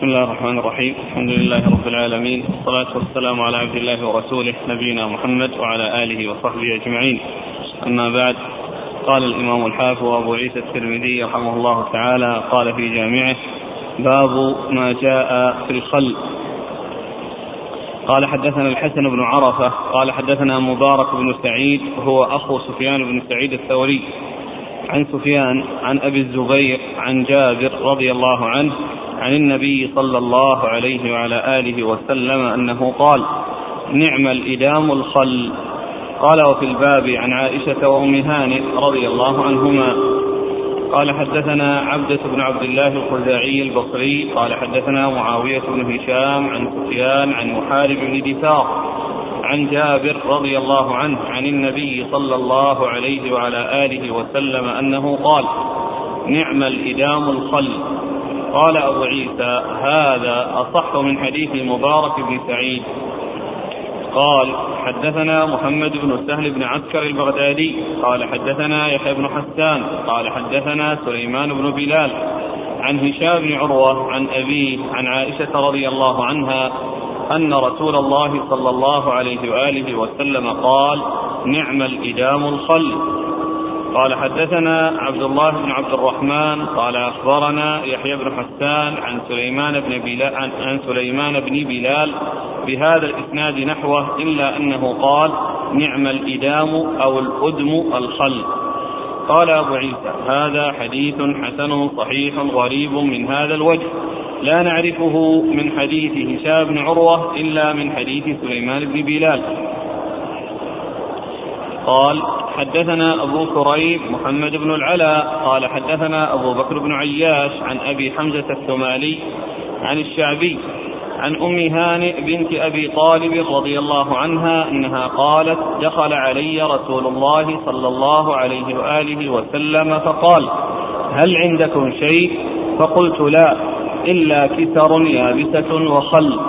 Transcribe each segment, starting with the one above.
بسم الله الرحمن الرحيم. الحمد لله رب العالمين. والصلاة والسلام على عبد الله ورسوله نبينا محمد وعلى آله وصحبه أجمعين. أما بعد قال الإمام الحافظ أبو عيسى الترمذي رحمه الله تعالى قال في جامعه باب ما جاء في الخل. قال حدثنا الحسن بن عرفة قال حدثنا مبارك بن سعيد هو أخو سفيان بن سعيد الثوري. عن سفيان عن أبي الزبير عن جابر رضي الله عنه عن النبي صلى الله عليه وعلى آله وسلم أنه قال نعم الإدام الخل. قال وفي الباب عن عائشة وأم هانئ رضي الله عنهما. قال حدثنا عبدة بن عبد الله الخزاعي البصري. قال حدثنا معاوية بن هشام عن سفيان عن محارب بن دثار عن جابر رضي الله عنه عن النبي صلى الله عليه وعلى آله وسلم أنه قال نعم الإدام الخل. قال أبو عيسى هذا أصح من حديث المبارك بن سعيد. قال حدثنا محمد بن سهل بن عسكر البغدادي. قال حدثنا يحيى بن حسان. قال حدثنا سليمان بن بلال. عن هشام بن عروة عن أبيه عن عائشة رضي الله عنها أن رسول الله صلى الله عليه وآله وسلم قال نعم الإدام الخل. قال حدثنا عبد الله بن عبد الرحمن قال أخبرنا يحيى بن حسان عن سليمان بن بلال عن, عن سليمان بن بلال بهذا الإسناد نحوه إلا أنه قال نعم الإدام أو الأدم الخل. قال أبو عيسى هذا حديث حسن صحيح غريب من هذا الوجه. لا نعرفه من حديث هشام بن عروة إلا من حديث سليمان بن بلال. قال حدثنا أبو كريب محمد بن العلاء قال حدثنا أبو بكر بن عياش عن أبي حمزة الثمالي عن الشعبي عن أم هانئ بنت أبي طالب رضي الله عنها أنها قالت دخل علي رسول الله صلى الله عليه وآله وسلم فقال هل عندكم شيء؟ فقلت لا إلا كسر يابسة وخل.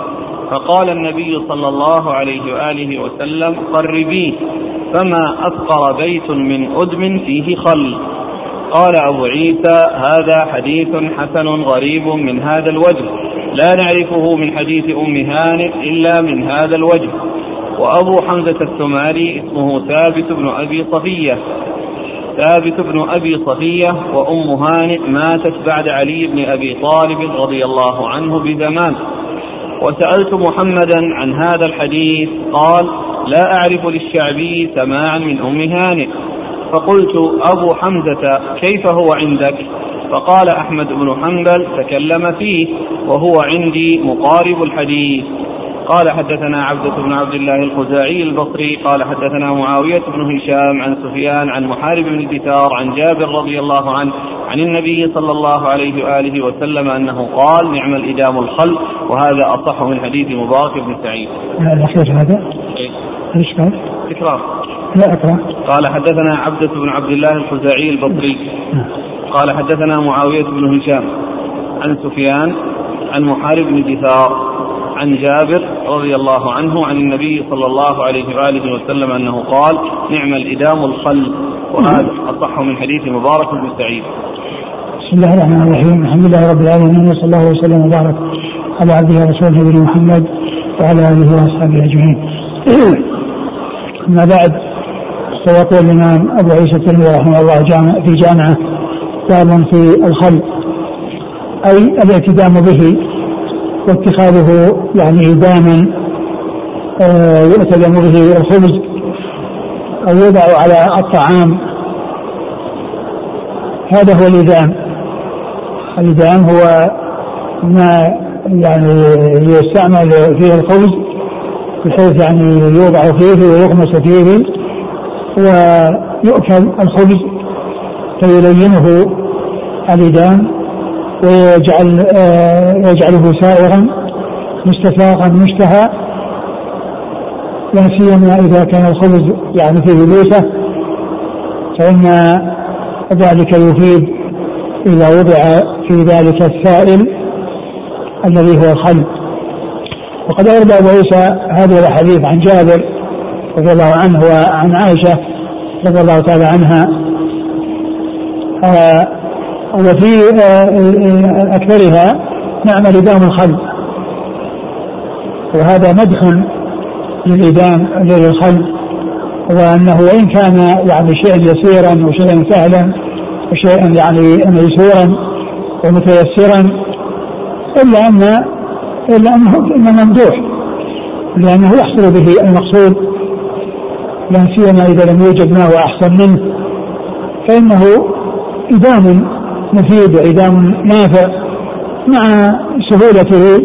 فقال النبي صلى الله عليه وآله وسلم قربيه. فما أفقر بيت من أدم فيه خل. قال أبو عيسى هذا حديث حسن غريب من هذا الوجه. لا نعرفه من حديث أم هانئ إلا من هذا الوجه. وأبو حمزة الثماري اسمه ثابت بن أبي صفية. ثابت بن أبي صفية وأم هانئ ماتت بعد علي بن أبي طالب رضي الله عنه بزمان. وسألت محمدا عن هذا الحديث قال لا أعرف للشعبي سماعا من أم هانئ. فقلت أبو حمزة كيف هو عندك؟ فقال أحمد بن حنبل تكلم فيه وهو عندي مقارب الحديث. قال حدثنا عبدة بن عبد الله الخزاعي البصري. قال حدثنا معاوية بن هشام عن سفيان عن محارب بن الدثار عن جابر رضي الله عنه عن النبي صلى الله عليه وآله وسلم أنه قال نعم الإدام الخل وهذا أصح من حديث مبارك بن سعيد. الأخير هذا. إيه؟ إيش قال؟ تكرار لا اقرا قال حدثنا عبدة بن عبد الله الخزاعي البصري. نعم. قال حدثنا معاوية بن هشام عن سفيان عن محارب بن دثار عن جابر رضي الله عنه عن النبي صلى الله عليه وآله وسلم أنه قال نعم الإدام الخل وهذا أصح من حديث مبارك بن سعيد. بسم الله الرحمن الرحيم. الحمد لله رب العالمين وصلى الله وسلم وبارك على عبده ورسوله نبينا محمد وعلى آله وأصحابه أجمعين. اما بعد فيقول الإمام أبو عيسى الترمذي رحمه الله جامع في جامعة باب في الخل أي الاعتدام به واتخاذه يعني داما آه، يؤتدم به الخبز أو يوضع على الطعام. هذا هو الإدام. الإدام هو ما يعني يستعمل فيه الخبز بحيث يعني يوضع فيه ويغمس فيه ويؤكل الخبز فيلينه الإدام ويجعل آه، يجعله سائغا مستساغا مشتهى لا سيما إذا كان الخبز يعني فيه لوسة فإن ذلك يفيد إذا وضع في ذلك السائل الذي هو الخل. وقد أورد أبو عيسى هذه الأحاديث عن جابر رضي الله عنه وعن عائشة رضي الله تعالى عنها. آه وفي آه أكثرها نعم الإدام الخل وهذا مدح للإدام للخل وأنه وإن كان يعني شيئا يسيرا وشيئا سهلا وشيئا يعني ميسورا ومتيسرا إلا أن إلا أنه إنه ممدوح لأنه يحصل به المقصود لا سيما إذا لم يوجد ما هو أحسن منه. فإنه إدام مفيد وإدام نافع مع سهولته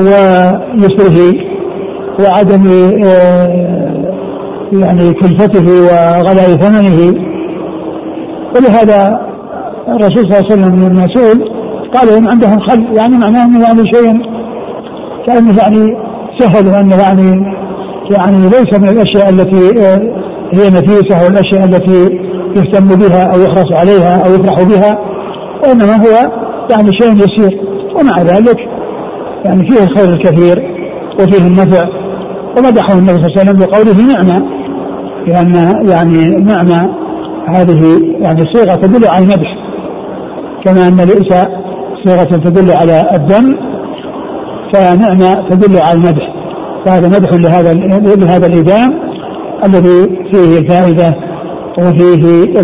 ويسره وعدم آه، يعني كلفته وغلاء ثمنه. ولهذا الرسول صلى الله عليه وسلم لما قال عندهم خل يعني معناه إنه يعني شيء كانه يعني سهل وانه يعني يعني ليس من الأشياء التي آه، هي نفيسة والأشياء التي يهتم بها أو يحرص عليها أو يفرح بها وإنما هو يعني شيء يسير. ومع ذلك يعني فيه الخير الكثير وفيه النفع. ومدحه النبي صلى الله عليه وسلم بقوله نعمة لأن يعني نعمة هذه يعني صيغة تدل على المدح كما أن الإئساء صيغة تدل على الذم فنعمة تدل على المدح. فهذا مدح لهذا لهذا الإدام الذي فيه الفائدة وفيه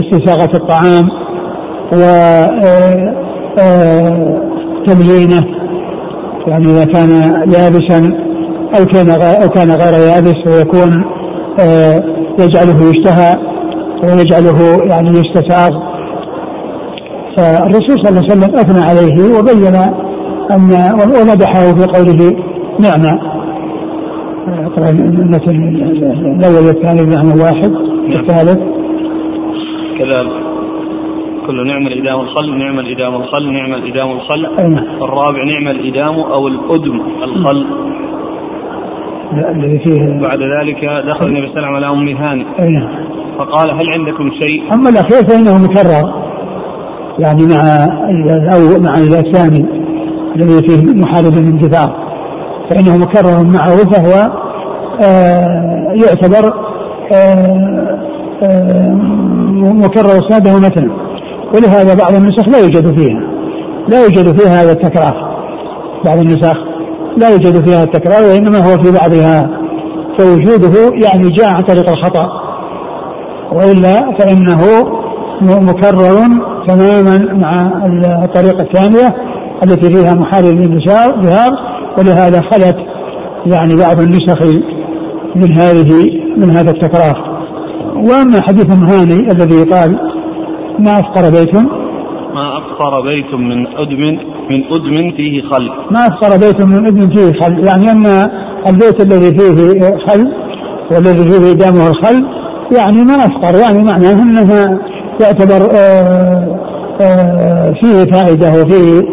استساغة الطعام و تميينه يعني إذا كان يابسا أو كان أو كان غير يابس ويكون يجعله يشتهى ويجعله يعني يستساغ. فالرسول صلى الله عليه وسلم أثنى عليه وبين أن ومدحه في قوله نعمة طبعا الأول والثاني بمعنى واحد الثالث. كذلك. كل نعم الإدام الخل نعم الإدام الخل نعم الإدام الخل. الرابع نعم الإدام أو الأدم الخل. الذي فيه بعد ذلك دخل النبي صلى الله عليه وسلم على أم هاني فقال هل عندكم شيء؟ أما الأخير فإنه مكرر. يعني مع أو مع الثاني. الذي فيه محارب الانتفاع فإنه مكرر معه فهو آه يعتبر آه آه مكرر اسناده مثلا. ولهذا بعض النسخ لا يوجد فيها. لا يوجد فيها هذا التكرار. بعض النسخ لا يوجد فيها التكرار وإنما هو في بعضها. فوجوده يعني جاء عن طريق الخطأ. وإلا فإنه مكرر تماما مع الطريقة الثانية التي فيها محارب الانتشار ولهذا خلت يعني بعض النسخ من هذه من هذا التكرار. وأما حديث مهاني الذي قال ما أفقر بيت؟ ما أفقر بيت من أدم من أدم فيه خل. ما أفقر بيت من أدم فيه خل. يعني أن البيت الذي فيه خل والذي فيه دامه الخل يعني ما أفقر يعني معناه أنها يعتبر آه، آه، فيه فائدة وفيه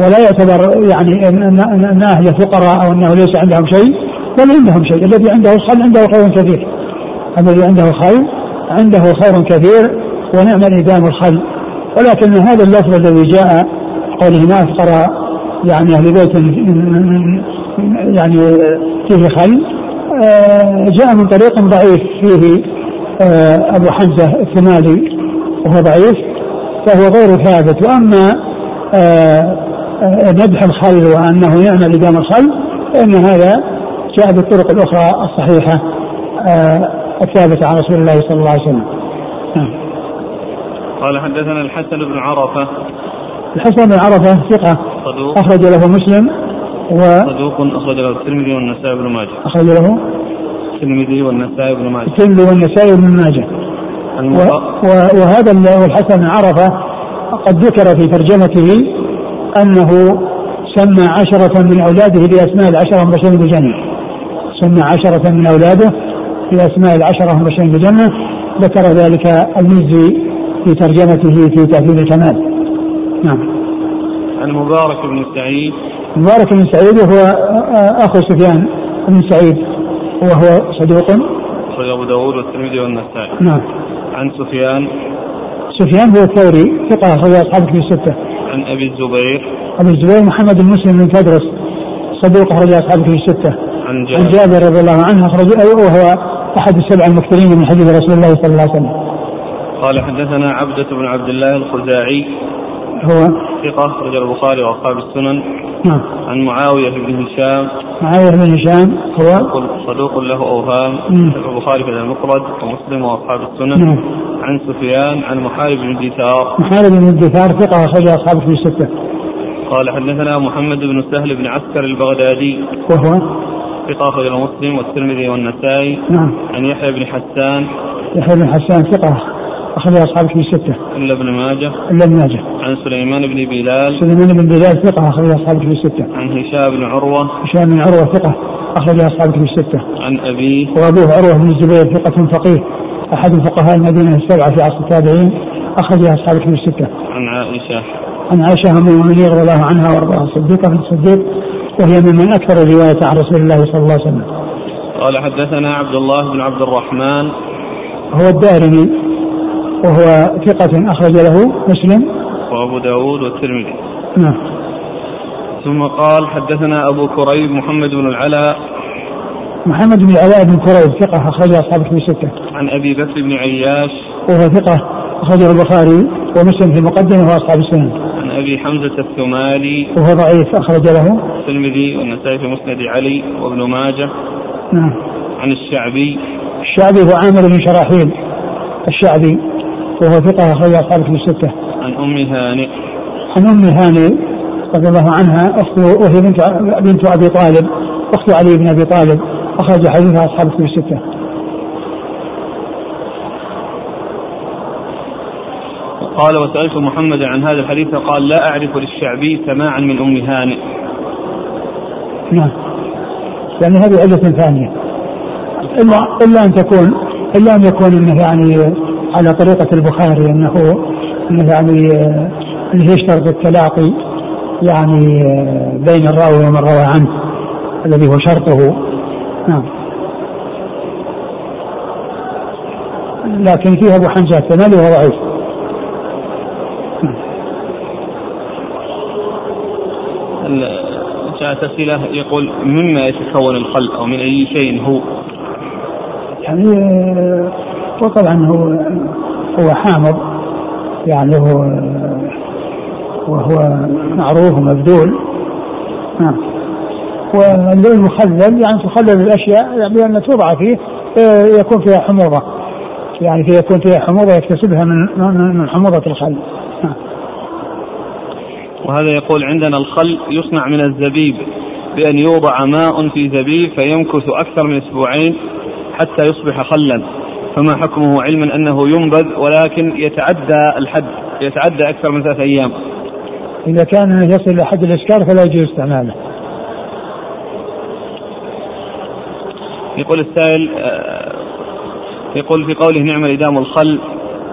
ولا يعتبر يعني أن أهله فقراء أو أنه ليس عندهم شيء بل عندهم شيء. الذي عنده الخل عنده خير كثير الذي عنده خل عنده خير كثير ونعم الإدام الخل ولكن هذا اللفظ الذي جاء قوله ما أفقر يعني أهل بيت يعني فيه خل آه، جاء من طريق ضعيف فيه آه، أبو حمزة الثمالي وهو ضعيف. فهو غير ثابت. وأما آه، مدح الخل وأنه يعمل إدام الخل فإن هذا جاء بالطرق الأخرى الصحيحة الثابتة عن رسول الله صلى الله عليه وسلم. نعم. قال حدثنا الحسن بن عرفة. الحسن بن عرفة ثقة. صدوق. أخرج له مسلم و صدوق أخرج له الترمذي والنسائي بن ماجه. أخرج له الترمذي والنسائي بن ماجه. الترمذي والنسائي بن ماجه. وهذا الحسن بن عرفة قد ذكر في ترجمته أنه سمى عشرة من أولاده بأسماء العشرة المبشرين بالجنة. سمى عشرة من أولاده في أسماء العشرة المبشرين بالجنة. ذكر ذلك المزي في ترجمته في تهذيب الكمال. نعم. عن مبارك بن سعيد. مبارك بن سعيد هو أخو سفيان بن سعيد وهو صدوق. أخرج أبو داود والترمذي والنسائي. نعم. عن سفيان. سفيان هو الثوري ثقة أخرج أصحاب في الستة عن أبي الزبير. أبي الزبير محمد بن مسلم بن تدرس صدوق أخرج أصحاب في الستة عن جابر, عن جابر رضي الله عنه أخرج وهو أحد السبع المكثرين من حديث رسول الله صلى الله عليه وسلم. قال حدثنا عبدة بن عبد الله الخزاعي. هو ثقة رجل البخاري وأصحاب السنن. نعم. عن معاوية بن هشام. معاوية بن هشام هو؟ صدوق له أوهام. البخاري في المفرد ومسلم وأصحاب السنن. نعم. عن سفيان عن محارب بن ديثار محارب بن الدثار ثقة أخرج أصحاب في الستة. قال حدثنا محمد بن سهل بن عسكر البغدادي. وهو؟ ثقة أخرج مسلم والترمذي والنسائي. نعم. عن يحيى بن حسان. يحيى بن حسان ثقة. أخرج أصحاب في الستة. إلا ابن ماجه. إلا ابن ماجه. عن سليمان بن بلال. سليمان بن بلال ثقة أخرج أصحاب في الستة. عن هشام بن عروة. هشام بن عروة ثقة أخرج أصحاب في الستة. عن أبيه. وأبوه عروة بن الزبير ثقة فقيه. أحد فقهاء المدينة السبعة في عصر التابعين أخرج أصحاب في الستة. عن عائشة. عن عائشة أم المؤمنين رضي الله عنها وأرضاها الصديقة بنت الصديق وهي ممن أكثر الرواية عن رسول الله صلى الله عليه وسلم. قال حدثنا عبد الله بن عبد الرحمن. هو الدارمي. وهو ثقة أخرج له مسلم. وأبو داود والترمذي. نعم. ثم قال حدثنا أبو كريب محمد بن العلاء. محمد بن علاء بن كريب ثقة أخرج أصحابه في ستة عن أبي بكر بن عياش. وهو ثقة أخرجه البخاري ومسلم في المقدمة وأصحاب السنن. عن أبي حمزة الثمالي. وهو ضعيف أخرج له الترمذي والنسائي في مسند علي وابن ماجه. نعم. عن الشعبي. الشعبي هو عامر بن شراحيل. الشعبي. وهو ثقة أخرج أصحابه في الستة عن أم هانئ. عن أم هاني رضي الله عنها أخت وهي بنت بنت أبي طالب أخت علي بن أبي طالب أخرج حديثها أصحاب الكتب الستة قال وسألت محمدا عن هذا الحديث فقال لا أعرف للشعبي سماعا من أم هانئ. نعم. يعني هذه علة ثانية. إلا إلا أن تكون إلا أن يكون أنه يعني على طريقة البخاري أنه يعني أنه يشترط التلاقي يعني آه، بين الراوي ومن روى عنه الذي هو شرطه. نعم. لكن فيه أبو حمزة الثمالي وهو ضعيف. جاءت أسئلة؟ يقول مما يتكون الخلق أو من أي شيء هو؟ يعني آه، وطبعا هو هو حامض. يعني هو وهو معروف ومبذول. نعم. والمخلل يعني تخلل الأشياء بأن توضع فيه آه، يكون فيها حموضة. يعني في يكون فيها حموضة يكتسبها من من من حموضة الخل. نعم. وهذا يقول عندنا الخل يصنع من الزبيب. بأن يوضع ماء في زبيب فيمكث أكثر من أسبوعين حتى يصبح خلا. فما حكمه علما أنه ينبذ ولكن يتعدى الحد يتعدى أكثر من ثلاثة أيام. إذا كان يصل إلى حد الإسكار فلا يجوز استعماله. يقول السائل آه، يقول في قوله نعم الإدام الخل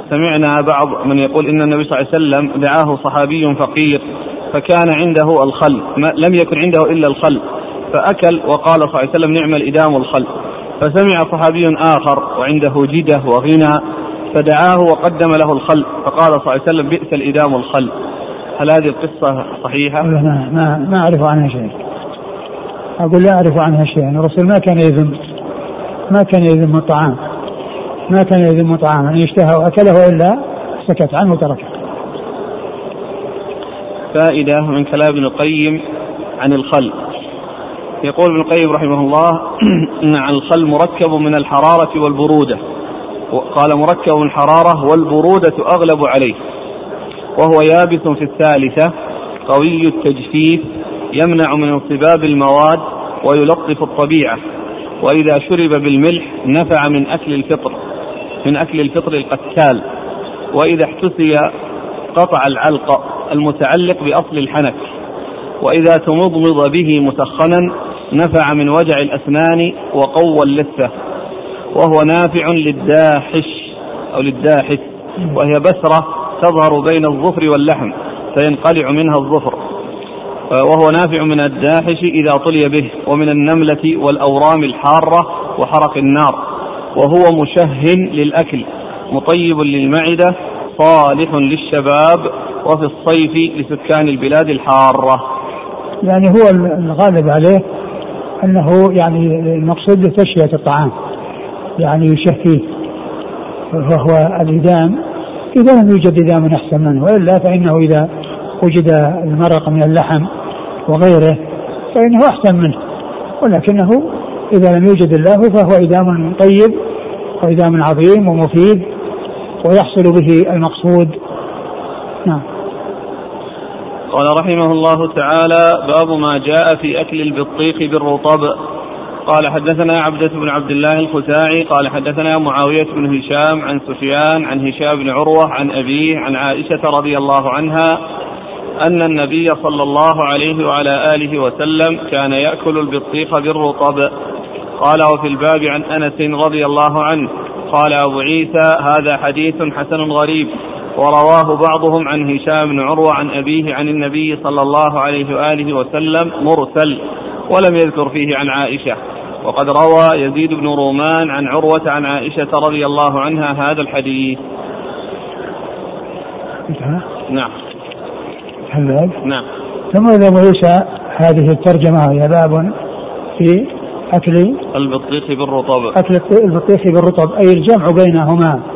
سمعنا بعض من يقول إن النبي صلى الله عليه وسلم دعاه صحابي فقير فكان عنده الخل ما لم يكن عنده إلا الخل فأكل وقال صلى الله عليه وسلم نعم الإدام الخل. فسمع صحابي آخر وعنده جدة وغنى فدعاه وقدم له الخل فقال صلى الله عليه وسلم بئس الإدام الخل. هل هذه القصة صحيحة؟ أقول ما ما ما أعرف عنها شيء. أقول لا أعرف عنها شيء. الرسول ما كان يذم ما كان يذم الطعام ما كان يذم الطعام. ان اشتهى وأكله إلا سكت عنه وتركه فائدة من كلام ابن القيم عن الخل. يقول ابن القيم رحمه الله إن الخل مركب من الحرارة والبرودة. قال مركب من الحرارة والبرودة أغلب عليه. وهو يابس في الثالثة قوي التجفيف يمنع من انصباب المواد ويلطف الطبيعة وإذا شرب بالملح نفع من أكل الفطر من أكل الفطر القتال وإذا احتسي قطع العلق المتعلق بأصل الحنك وإذا تمضمض به مسخنا نفع من وجع الأسنان وقوى اللثة وهو نافع للداحش أو للداحس وهي بسرة تظهر بين الظفر واللحم فينقلع منها الظفر وهو نافع من الداحش إذا طلي به ومن النملة والأورام الحارة وحرق النار وهو مشه للأكل مطيب للمعدة صالح للشباب وفي الصيف لسكان البلاد الحارة. يعني هو الغالب عليه أنه يعني المقصود تشهية الطعام يعني يشهيه وهو الإدام. إذا لم يوجد إدام أحسن منه وإلا فإنه إذا وجد المرق من اللحم وغيره فإنه أحسن منه. ولكنه إذا لم يوجد الله فهو إدام طيب وإدام عظيم ومفيد ويحصل به المقصود. نعم. قال رحمه الله تعالى باب ما جاء في أكل البطيخ بالرطب. قال حدثنا عبدة بن عبد الله الخزاعي قال حدثنا معاوية بن هشام عن سفيان عن هشام بن عروة عن أبيه عن عائشة رضي الله عنها أن النبي صلى الله عليه وعلى آله وسلم كان يأكل البطيخ بالرطب. قال وفي الباب عن أنس رضي الله عنه. قال أبو عيسى هذا حديث حسن غريب. ورواه بعضهم عن هشام بن عروة عن أبيه عن النبي صلى الله عليه وآله وسلم مرسل ولم يذكر فيه عن عائشة. وقد روى يزيد بن رومان عن عروة عن عائشة رضي الله عنها هذا الحديث. نعم. نعم. ثم إذا عيسى هذه الترجمة هي باب في أكل البطيخ بالرطب. أكل البطيخ بالرطب أي الجمع بينهما.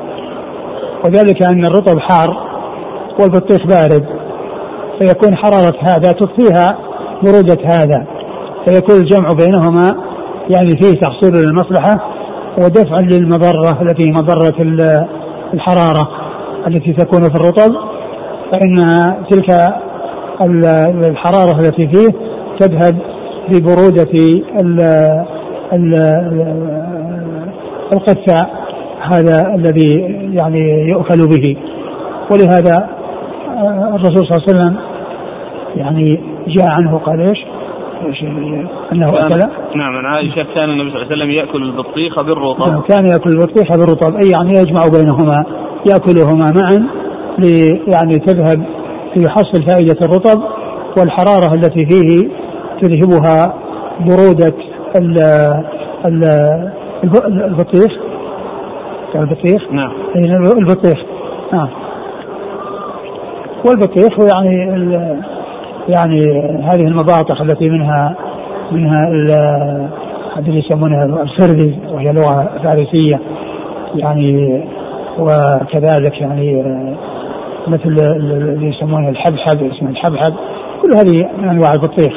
وذلك أن الرطب حار والبطيخ بارد فيكون حرارة هذا تطفيها برودة هذا فيكون الجمع بينهما يعني فيه تحصيل للمصلحة ودفع للمضرة التي مضرة الحرارة التي تكون في الرطب فإن تلك الحرارة التي فيه تذهب ببرودة القثاء هذا الذي يعني يؤكل به. ولهذا الرسول صلى الله عليه وسلم يعني جاء عنه قال إيش؟ أنه أكل. نعم عن عائشة كان النبي صلى الله عليه وسلم يأكل البطيخ بالرطب. نعم، كان يأكل البطيخ بالرطب. أي يعني يجمع بينهما يأكلهما معا يعني تذهب ليحصل فائدة الرطب والحرارة التي فيه تذهبها برودة البطيخ. البطيخ. نعم. البطيخ. نعم. والبطيخ يعني يعني هذه المباطخ التي منها منها الذي يسمونها الفردي وهي لغة فارسية. يعني وكذلك يعني مثل اللي يسمونه الحبحب اسمه الحبحب. كل هذه من أنواع البطيخ.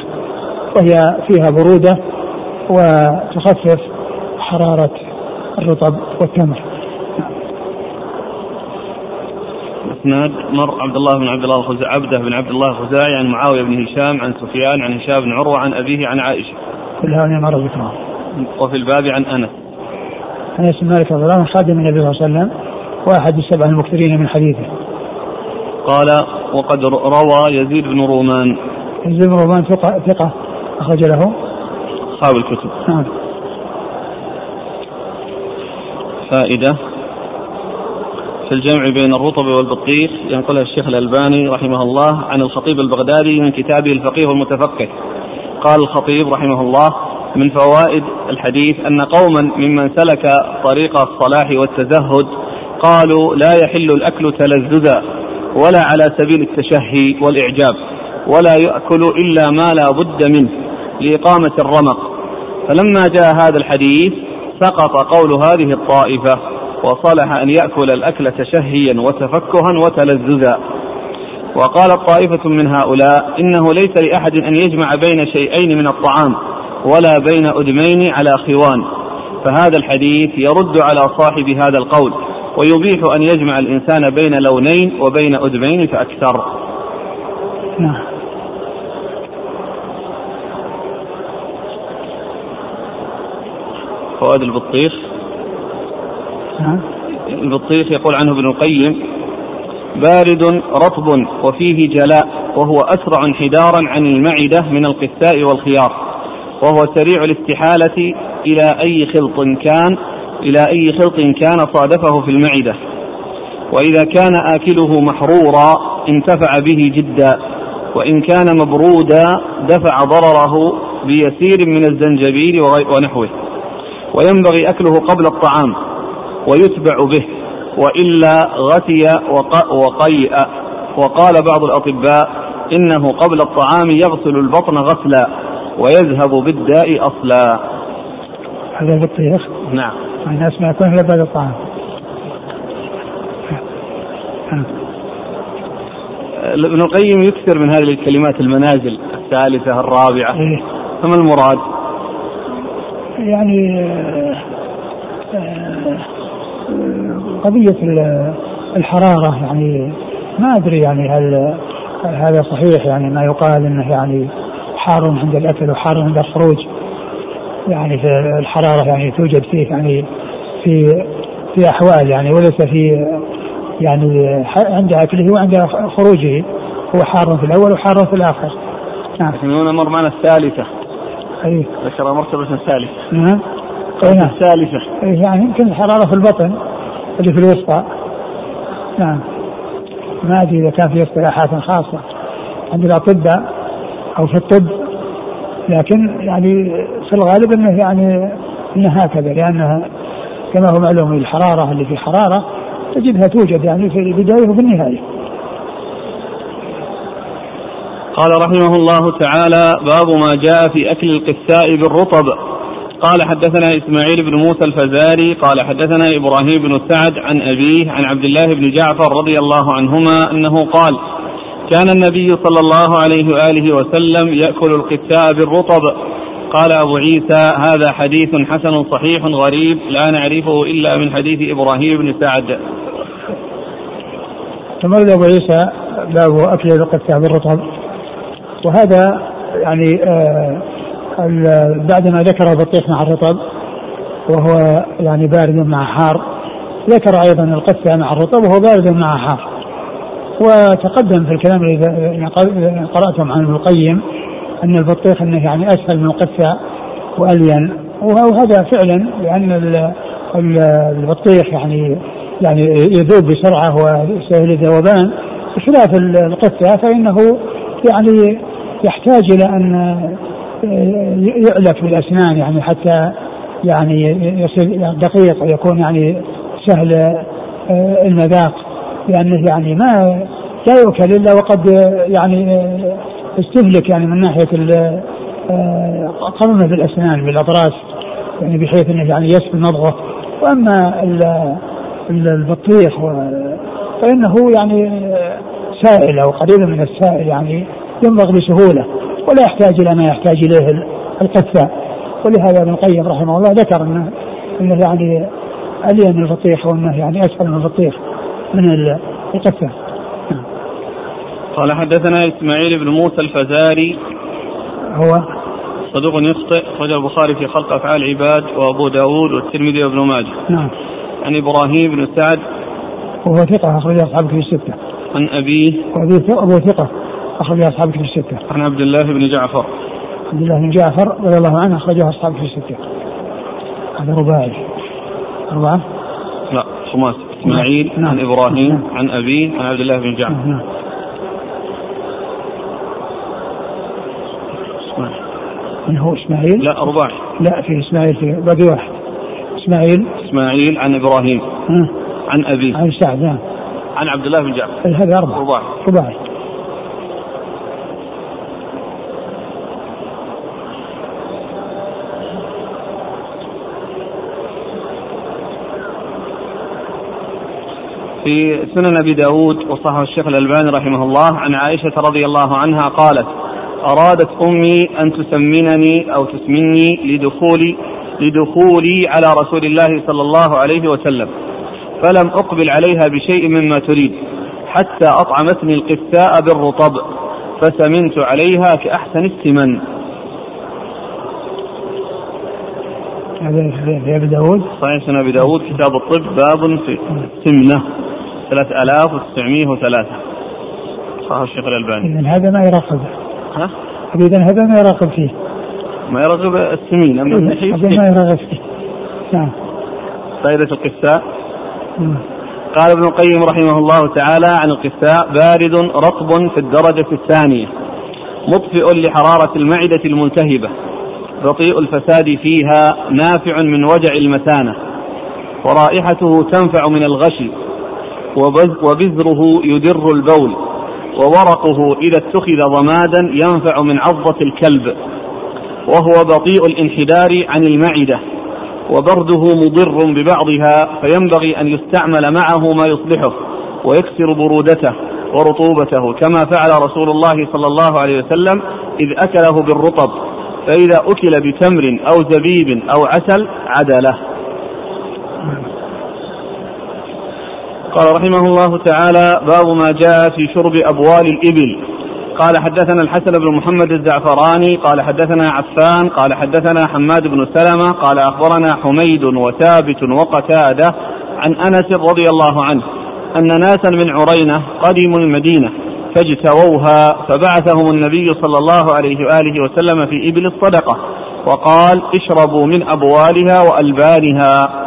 وهي فيها برودة وتخفف حرارة الرطب والتمر. اسناد مر عبد الله بن عبد الله الخزاعي عبده بن عبد الله الخزاعي عن معاوية بن هشام عن سفيان عن هشام بن عروة عن أبيه عن عائشة. كل هذه مر ذكرها. وفي الباب عن أنس. أنس بن مالك رضي الله عنه خادم النبي صلى الله عليه وسلم وأحد السبع المكثرين من حديثه. قال وقد روى يزيد بن رومان. يزيد بن رومان ثقة ثقة أخرج له أصحاب الكتب نعم فائدة في الجمع بين الرطب والبطيخ ينقلها الشيخ الألباني رحمه الله عن الخطيب البغدادي من كتابه الفقيه المتفقه. قال الخطيب رحمه الله من فوائد الحديث أن قوما ممن سلك طريق الصلاح والتزهد قالوا لا يحل الأكل تلذذا ولا على سبيل التشهي والإعجاب ولا يأكل إلا ما لا بد منه لإقامة الرمق. فلما جاء هذا الحديث سقط قول هذه الطائفة وصلح أن يأكل الأكل تشهيا وتفكها وتلذذا. وقالت طائفة من هؤلاء إنه ليس لأحد أن يجمع بين شيئين من الطعام ولا بين أدمين على خوان. فهذا الحديث يرد على صاحب هذا القول ويبيح أن يجمع الإنسان بين لونين وبين أدمين فأكثر. نعم. فوائد البطيخ. البطيخ يقول عنه ابن القيم بارد رطب وفيه جلاء وهو أسرع انحدارا عن المعدة من القثاء والخيار وهو سريع الاستحالة إلى أي خلط كان إلى أي خلط كان صادفه في المعدة. وإذا كان آكله محرورا انتفع به جدا وإن كان مبرودا دفع ضرره بيسير من الزنجبيل ونحوه. وينبغي أكله قبل الطعام. ويتبع به وإلا غثي وقيء. وقال بعض الأطباء إنه قبل الطعام يغسل البطن غسلا ويذهب بالداء أصلا. هذا البطيخ نعم. الناس ما يكون إلا بعد الطعام. ابن القيم يكثر من هذه الكلمات المنازل الثالثة الرابعة. إيه. فما المراد؟ يعني آه، آه، قضية الحرارة يعني ما أدري يعني هل هذا صحيح يعني ما يقال إنه يعني حار عند الأكل وحار عند الخروج. يعني في الحرارة يعني توجد فيه يعني في في أحوال يعني وليس في يعني عند أكله وعند خروجه. هو حار في الأول وحار في الآخر. نعم. هنا مر معنا الثالثة. أي. ذكر مرتبة ثالثة. نعم. الثالثة. يعني يمكن الحرارة في البطن اللي في الوسطى. نعم. ما أدري إذا كان في اصطلاحات خاصه عند الاطباء أو في الطب. لكن يعني في الغالب إنه يعني إنه هكذا لأنها كما هو معلوم الحرارة اللي في حرارة تجدها توجد يعني في البداية وفي النهاية. قال رحمه الله تعالى باب ما جاء في أكل القساء بالرطب. قال حدثنا إسماعيل بن موسى الفزاري قال حدثنا إبراهيم بن سعد عن أبيه عن عبد الله بن جعفر رضي الله عنهما أنه قال كان النبي صلى الله عليه وآله وسلم يأكل القساء بالرطب قال أبو عيسى هذا حديث حسن صحيح غريب لا نعرفه إلا من حديث إبراهيم بن سعد. ثم أبو عيسى باب أكل القساء بالرطب وهذا يعني آه بعدما ذكر البطيخ مع الرطب وهو يعني بارد مع حار ذكر أيضا القسة مع الرطب وهو بارد مع حار. وتقدم في الكلام الذي قرأتم عن ابن القيم أن البطيخ إنه يعني أسهل من القسة وألين. وهذا فعلا لأن البطيخ يعني يعني يذوب بسرعة وسهل الذوبان. بخلاف القسة فإنه يعني يحتاج إلى أن يؤلف بالأسنان يعني حتى يعني يصير دقيق ويكون يعني سهل آه، المذاق. لأنه يعني ما لا يؤكل إلا وقد يعني آه، استهلك يعني من ناحية آه، قرنه بالأسنان بالاضراس يعني بحيث إنه يعني يسفل مضغه وأما البطيخ فإنه يعني سائل أو قريب من السائل يعني يمضغ بسهولة. ولا يحتاج إلى ما يحتاج إليه القثاء ولهذا ابن القيم رحمه الله ذكر انه انه يعني الين من الفطيخ وأنه يعني اسهل من الفطيخ من نعم. قال حدثنا إسماعيل بن موسى الفزاري. هو صدوق يخطئ أخرجه البخاري في خلق أفعال العباد وأبو داود والترمذي وابن ماجه. نعم. عن إبراهيم بن سعد. وهو ثقة أخرج أصحاب في الستة. عن أبيه. وأبو ثقة. أخرج أصحاب في الستة. عن عبد الله بن جعفر. عبد الله بن جعفر رضي الله عنه أخرجه أصحاب في الستة. هذا رباعي. أربعة؟ لا خماس إسماعيل نعم. عن إبراهيم نعم. عن أبيه عن عبد الله بن جعفر. نعم. من هو إسماعيل؟ لا رباعي لا في إسماعيل في باقي واحد إسماعيل إسماعيل عن إبراهيم ها. عن أبيه عن سعد نعم عن عبد الله بن جعفر هذا أربعة رباعي رباعي في سنن أبي داود وصحح الشيخ الألباني رحمه الله عن عائشة رضي الله عنها قالت أرادت أمي أن تسمنني أو تسمني لدخولي لدخولي على رسول الله صلى الله عليه وسلم فلم أقبل عليها بشيء مما تريد حتى أطعمتني القساء بالرطب فسمنت عليها كأحسن السمن. هذا في أبي داود؟ صحيح سنة أبي داود كتاب الطب باب في سمنة. 3903 صح. الشيخ الألباني. إذن هذا ما يراقب. ها؟ إذا هذا ما يراقب فيه. ما يرغب السمين أما النحيف؟ هذا ما يرغب فيه. نعم. فائدة القساء. قال ابن القيم رحمه الله تعالى عن القساء بارد رطب في الدرجة الثانية مطفئ لحرارة المعدة الملتهبة بطيء الفساد فيها نافع من وجع المثانة ورائحته تنفع من الغشي وبذره يدر البول وورقه إذا اتخذ ضمادا ينفع من عضة الكلب وهو بطيء الانحدار عن المعدة وبرده مضر ببعضها فينبغي أن يستعمل معه ما يصلحه ويكسر برودته ورطوبته كما فعل رسول الله صلى الله عليه وسلم إذ أكله بالرطب فإذا أكل بتمر أو زبيب أو عسل عدله. قال رحمه الله تعالى باب ما جاء في شرب أبوال الإبل. قال حدثنا الحسن بن محمد الزعفراني قال حدثنا عفان قال حدثنا حماد بن سلمة قال أخبرنا حميد وثابت وقتادة عن أنس رضي الله عنه أن ناسا من عرينة قدموا المدينة فاجتووها فبعثهم النبي صلى الله عليه وآله وسلم في إبل الصدقة وقال اشربوا من أبوالها وألبانها.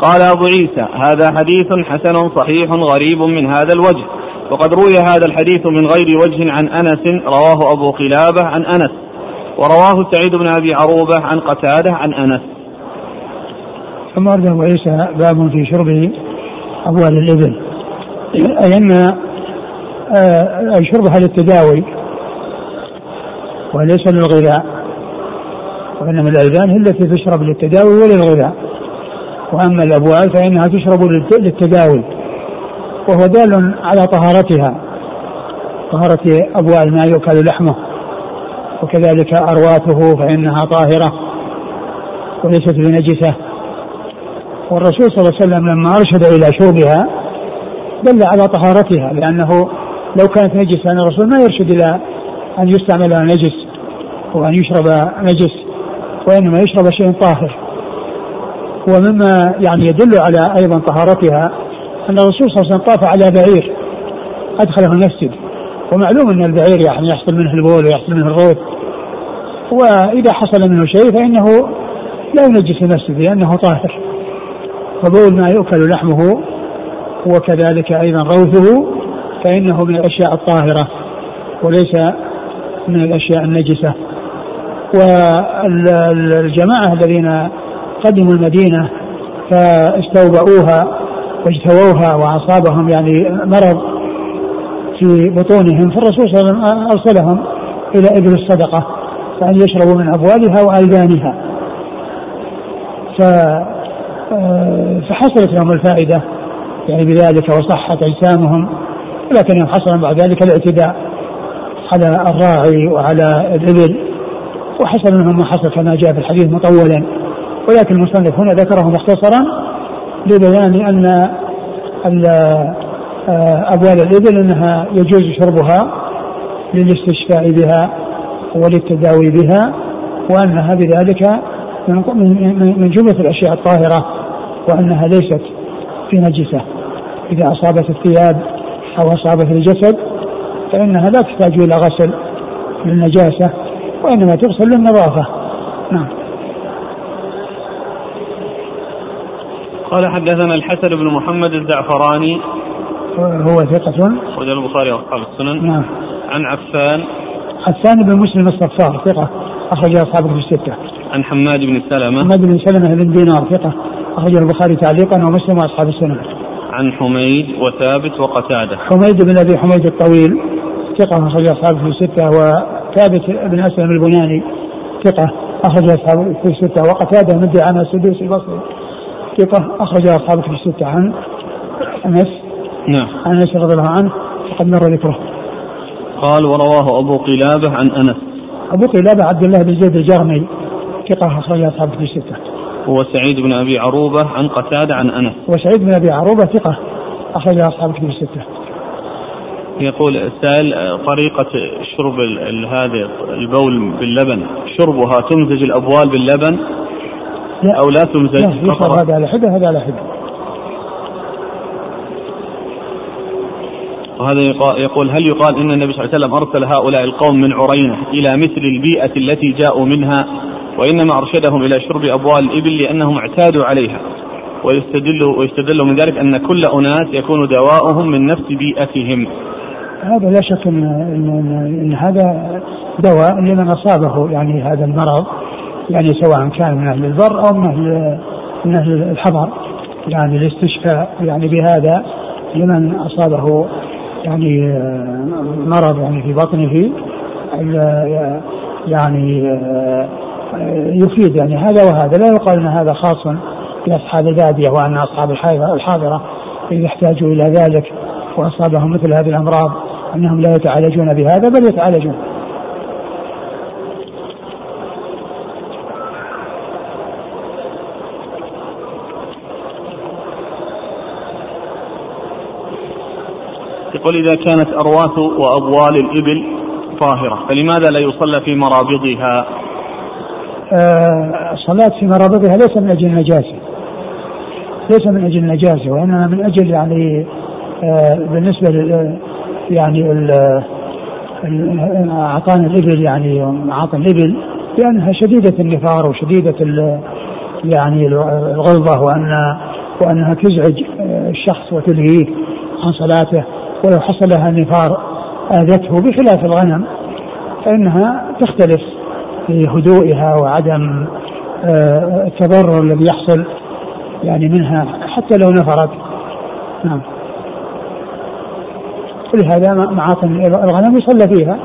قال أبو عيسى هذا حديث حسن صحيح غريب من هذا الوجه وقد روي هذا الحديث من غير وجه عن أنس رواه أبو قلابة عن أنس ورواه سعيد بن أبي عروبة عن قتادة عن أنس. ثم أرد أبو عيسى باب في شرب أبوال الإبل. أي أن آه، شربها للتداوي وليس للغذاء وإنما الألبان هي التي تشرب للتداوي وللغذاء. وأما الأبوال فإنها تشرب للتداوي وهو دال على طهارتها طهارة أبوال ما يؤكل لحمه وكذلك أرواثه فإنها طاهرة وليست بنجسة. والرسول صلى الله عليه وسلم لما أرشد إلى شربها دل على طهارتها لأنه لو كانت نجسة أن الرسول ما يرشد إلى أن يستعمل نجس وأن يشرب نجس وإنما يشرب شيء طاهر. ومما يعني يدل على أيضا طهارتها أن الرسول صلى الله عليه وسلم طاف على بعير أدخله المسجد. ومعلوم أن البعير يعني يحصل منه البول ويحصل منه الروث وإذا حصل منه شيء فإنه لا ينجس المسجد لأنه طاهر. فبول ما يؤكل لحمه وكذلك أيضا روثه فإنه من الأشياء الطاهرة وليس من الأشياء النجسة. والجماعة الذين قدموا المدينة فاستوبؤوها واجتووها وأصابهم يعني مرض في بطونهم فالرسول صلى الله عليه وسلم أرسلهم إلى إبل الصدقة فأن يشربوا من أبوالها وألبانها ف فحصلت لهم الفائدة يعني بذلك وصحت أجسامهم ولكن حصل بعد ذلك الاعتداء على الراعي وعلى الإبل وحصل منهم ما حصل كما جاء في الحديث مطولا. ولكن المصنف هنا ذكره مختصرا لبيان أن آه، أبوال الإبل أنها يجوز شربها للاستشفاء بها وللتداوي بها وأنها بذلك من جملة الأشياء الطاهرة وأنها ليست في نجسة. إذا أصابت الثياب أو أصابت الجسد فإنها لا تحتاج إلى غسل للنجاسة وإنما تغسل للنظافة. نعم. قال حدثنا الحسن بن محمد الزعفراني. هو ثقة أخرج البخاري وأصحاب السنن. نعم. عن عفان. عفان بن مسلم الصفار ثقة. أخرج أصحابه في الستة. عن حماد بن سلمة. حماد بن سلمة بن دينار ثقة. أخرجه البخاري تعليقا ومسلم وأصحاب السنن. عن حميد وثابت وقتادة. حميد بن أبي حميد الطويل ثقة. أخرج أصحابه في الستة. وثابت بن أسلم البناني ثقة. أخرج أصحابه في الستة. وقتادة مدي عن السدوسي البصري. ثقة أخرج أصحابه في الستة عن أنس. نعم. عن أنس رضي الله عنه وقد مر ذكره. قال ورواه أبو قلابة عن أنس. أبو قلابة عبد الله بن زيد الجرمي ثقة أخرج أصحابه في الستة هو سعيد بن أبي عروبة عن قتادة عن أنس. وسعيد بن أبي عروبة ثقة أخرج أصحابه في الستة يقول السائل طريقة شرب هذا البول باللبن شربها تمزج الأبوال باللبن لا. أو لا تمزج لا يشرب هذا على حدة هذا على حدة. وهذا يقول هل يقال إن النبي صلى الله عليه وسلم أرسل هؤلاء القوم من عرينة إلى مثل البيئة التي جاءوا منها وإنما أرشدهم إلى شرب أبوال الإبل لأنهم اعتادوا عليها؟ ويستدل ويستدل من ذلك أن كل أناس يكون دواؤهم من نفس بيئتهم. هذا لا شك إن إن, إن هذا دواء لمن أصابه يعني هذا المرض. يعني سواء كان من أهل البر أو من أهل من أهل الحضر. يعني الاستشفاء يعني بهذا لمن أصابه يعني مرض يعني في بطنه يعني يفيد يعني هذا وهذا. لا يقال إن هذا خاص بأصحاب البادية وأن أصحاب الحاضرة إذا احتاجوا إلى ذلك وأصابهم مثل هذه الأمراض أنهم لا يتعالجون بهذا بل يتعالجون. يقول إذا كانت أرواث وأبوال الإبل طاهرة. فلماذا لا يصلى في مرابضها؟ آه الصلاة في مرابضها ليس من أجل النجاسة. ليس من أجل النجاسة وإنما من أجل يعني آه بالنسبة لل يعني أعطان الإبل يعني أعطان الإبل لأنها شديدة النفار وشديدة يعني الغلظة وأن وأنها تزعج آه، الشخص وتلهيه عن صلاته. ولو حصل لها نفار آذته بخلاف الغنم فإنها تختلف في هدوئها وعدم آه، التضرر الذي يحصل يعني منها حتى لو نفرت. نعم. ولهذا معاطن الغنم يصلى فيها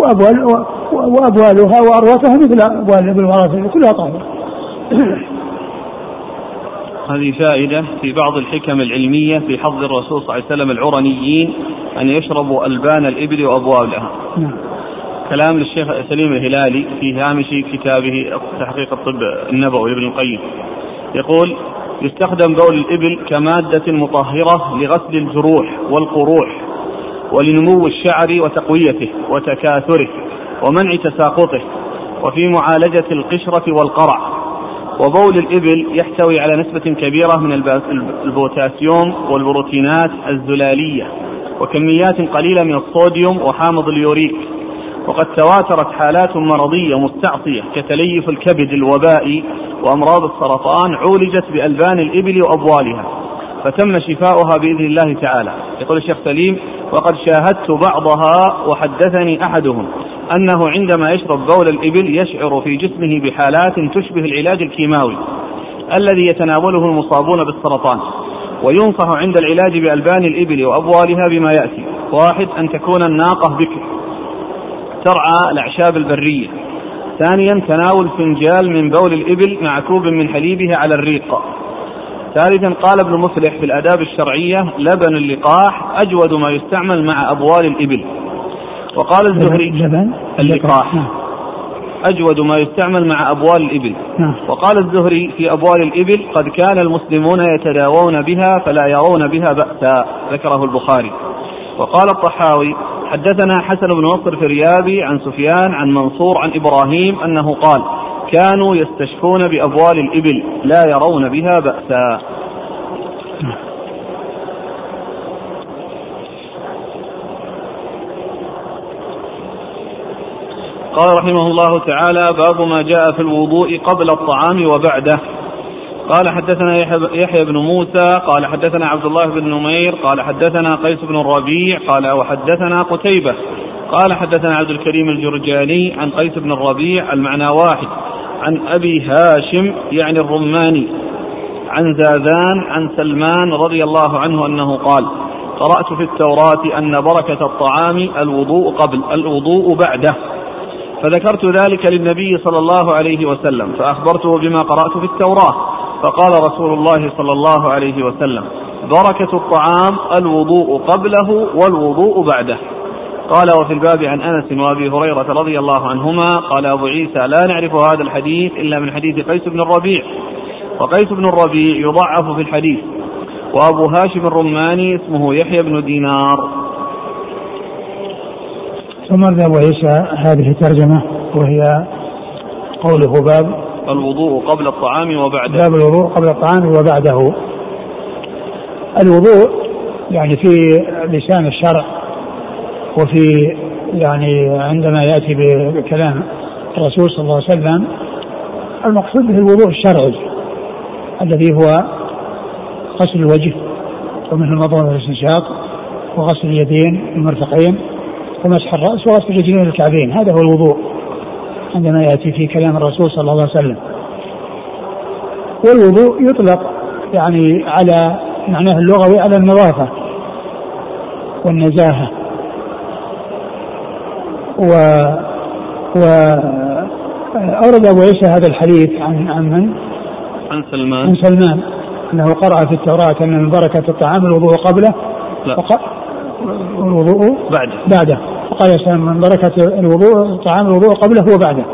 وأبوال وأبوالها وأرواثها مثل أبوال الإبل كلها طاهرة. هذه فائدة في بعض الحكم العلمية في حظ الرسول صلى الله عليه وسلم العرنيين أن يشربوا ألبان الإبل وأبوالها نعم. كلام للشيخ سليم الهلالي في هامش كتابه تحقيق الطب النبوي لابن القيم. يقول يستخدم بول الإبل كمادة مطهرة لغسل الجروح والقروح ولنمو الشعر وتقويته وتكاثره ومنع تساقطه وفي معالجة القشرة والقرع. وبول الإبل يحتوي على نسبة كبيرة من البوتاسيوم والبروتينات الزلالية وكميات قليلة من الصوديوم وحامض اليوريك. وقد تواترت حالات مرضية مستعصية كتليف الكبد الوبائي وأمراض السرطان عولجت بألبان الإبل وأبوالها فتم شفاؤها بإذن الله تعالى. يقول الشيخ سليم وقد شاهدت بعضها وحدثني أحدهم أنه عندما يشرب بول الإبل يشعر في جسمه بحالات تشبه العلاج الكيماوي الذي يتناوله المصابون بالسرطان وينصح عند العلاج بألبان الإبل وأبوالها بما يأتي. واحد أن تكون الناقة بكر. ترعى الأعشاب البرية. ثانيا تناول فنجال من بول الإبل مع كوب من حليبها على الريق. ثالثا قال ابن مفلح في الآداب الشرعية لبن اللقاح أجود ما يستعمل مع أبوال الإبل. وقال الزهري لبن اللقاح نعم. أجود ما يستعمل مع أبوال الإبل. نعم. وقال الزهري في أبوال الإبل قد كان المسلمون يتداوون بها فلا يرون بها بأسا. ذكره البخاري. وقال الطحاوي حدثنا حسن بن نصر في ريابي عن سفيان عن منصور عن إبراهيم أنه قال كانوا يستشفون بأبوال الإبل لا يرون بها بأسا. قال رحمه الله تعالى باب ما جاء في الوضوء قبل الطعام وبعده. قال حدثنا يحيى بن موسى قال حدثنا عبد الله بن نمير قال حدثنا قيس بن الربيع قال وحدثنا قتيبة. قال حدثنا عبد الكريم الجرجاني عن قيس بن الربيع المعنى واحد. عن أبي هاشم يعني الرماني. عن زاذان عن سلمان رضي الله عنه أنه قال قرأت في التوراة أن بركة الطعام الوضوء قبل الوضوء بعده. فذكرت ذلك للنبي صلى الله عليه وسلم فأخبرته بما قرأت في التوراة فقال رسول الله صلى الله عليه وسلم بركة الطعام الوضوء قبله والوضوء بعده. قال وفي الباب عن أنس وأبي هريرة رضي الله عنهما قال أبو عيسى لا نعرف هذا الحديث إلا من حديث قيس بن الربيع. وقيس بن الربيع يضعف في الحديث وأبو هاشم الرماني اسمه يحيى بن دينار. ثم ابو عيسى هذه ترجمه وهي قوله باب الوضوء قبل الطعام وبعده. باب الوضوء قبل الطعام وبعده. الوضوء يعني في لسان الشرع وفي يعني عندما يأتي بكلام الرسول صلى الله عليه وسلم المقصود به الوضوء الشرعي الذي هو غسل الوجه ومنه المضمضة والاستنشاق وغسل اليدين المرفقين ومسح الرأس وغسل الرجلين الكعبين. هذا هو الوضوء عندما يأتي في كلام الرسول صلى الله عليه وسلم. والوضوء يطلق يعني على معناه اللغوي على النظافة والنزاهة و و أورد أبو عيسى هذا الحديث عن عن من؟ عن سلمان. عن سلمان. أنه قرأ في التوراة أن من بركة الطعام الوضوء قبله. لا. الوضوء بعده. بعده. وقال الإنسان من بركة الوضوء طعام الوضوء قبله وبعده.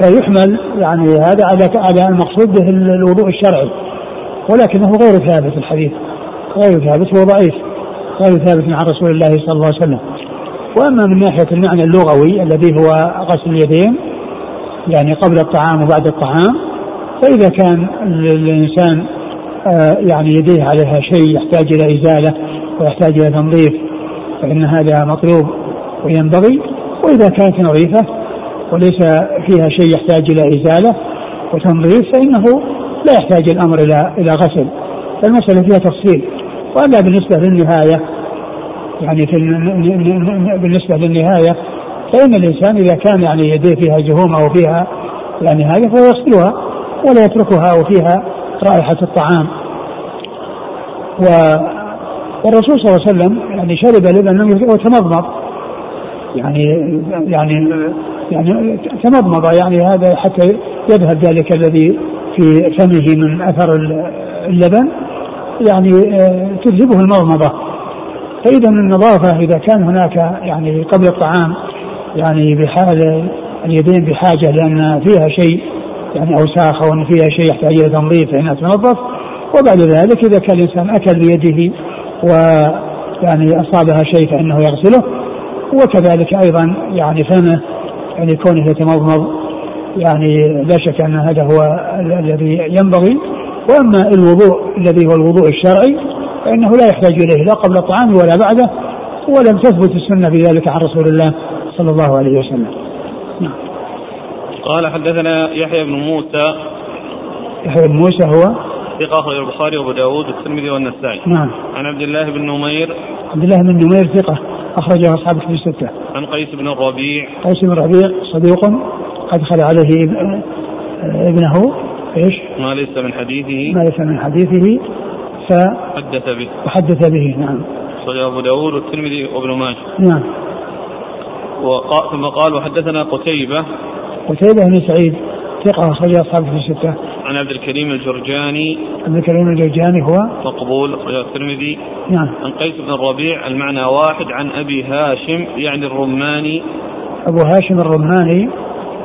فيحمل يعني هذا على على المقصود به الوضوء الشرعي. ولكنه غير ثابت الحديث. غير ثابت هو ضعيف. غير ثابت عن رسول الله صلى الله عليه وسلم. وأما من ناحية المعنى اللغوي الذي هو غسل اليدين يعني قبل الطعام وبعد الطعام فإذا كان الإنسان آه، يعني يديه عليها شيء يحتاج إلى إزالة ويحتاج إلى تنظيف فإن هذا مطلوب وينبغي. وإذا كانت نظيفة وليس فيها شيء يحتاج إلى إزالة وتنظيف فإنه لا يحتاج الأمر إلى إلى غسل. فالمسألة فيها تفصيل. وأما بالنسبة للنهاية يعني في بالنسبة للنهاية فإن الإنسان إذا كان يعني يديه فيها جهوم أو فيها يعني هذه فهو يغسلها ولا يتركها وفيها رائحة الطعام. و والرسول صلى الله عليه وسلم يعني شرب لبن وتمضمض. يعني يعني يعني تمضمض. يعني هذا حتى يذهب ذلك الذي في فمه من أثر اللبن. يعني آه، تجلبه المضمضة. فإذا النظافة إذا كان هناك يعني قبل الطعام يعني بحال اليدين بحاجة لأن فيها شيء يعني أوساخ أو فيها شيء يحتاج إلى تنظيف فإنها تنظف. وبعد ذلك إذا كان الإنسان أكل بيده ويعني أصابها شيء فإنه يغسله وكذلك أيضا يعني فمه يعني كونه يتمضمض يعني لا شك أن هذا هو الذي ينبغي وأما الوضوء الذي هو الوضوء الشرعي فإنه لا يحتاج إليه لا قبل الطعام ولا بعده ولم تثبت السنة في ذلك عن رسول الله صلى الله عليه وسلم. نعم. قال حدثنا يحيى بن موسى يحيى بن موسى هو ثقة أخرج البخاري وأبو داود والترمذي والنسائي. نعم. عن عبد الله بن نمير. عبد الله بن نمير ثقة أخرجه أصحاب الكتب الستة. عن قيس بن الربيع. قيس بن الربيع صديق أدخل عليه ابنه إيش؟ ما ليس من حديثه ما ليس من حديثه ف حدث به وحدث به نعم. أخرجه أبو داود والترمذي وابن ماجه. نعم. وقال ثم قال وحدثنا قتيبة قتيبة بن سعيد ثقة أخرج أصحاب في الستة. عن عبد الكريم الجرجاني. عبد الكريم الجرجاني هو؟ مقبول أخرجه الترمذي. نعم. عن قيس بن الربيع المعنى واحد. عن أبي هاشم يعني الرماني. أبو هاشم الرماني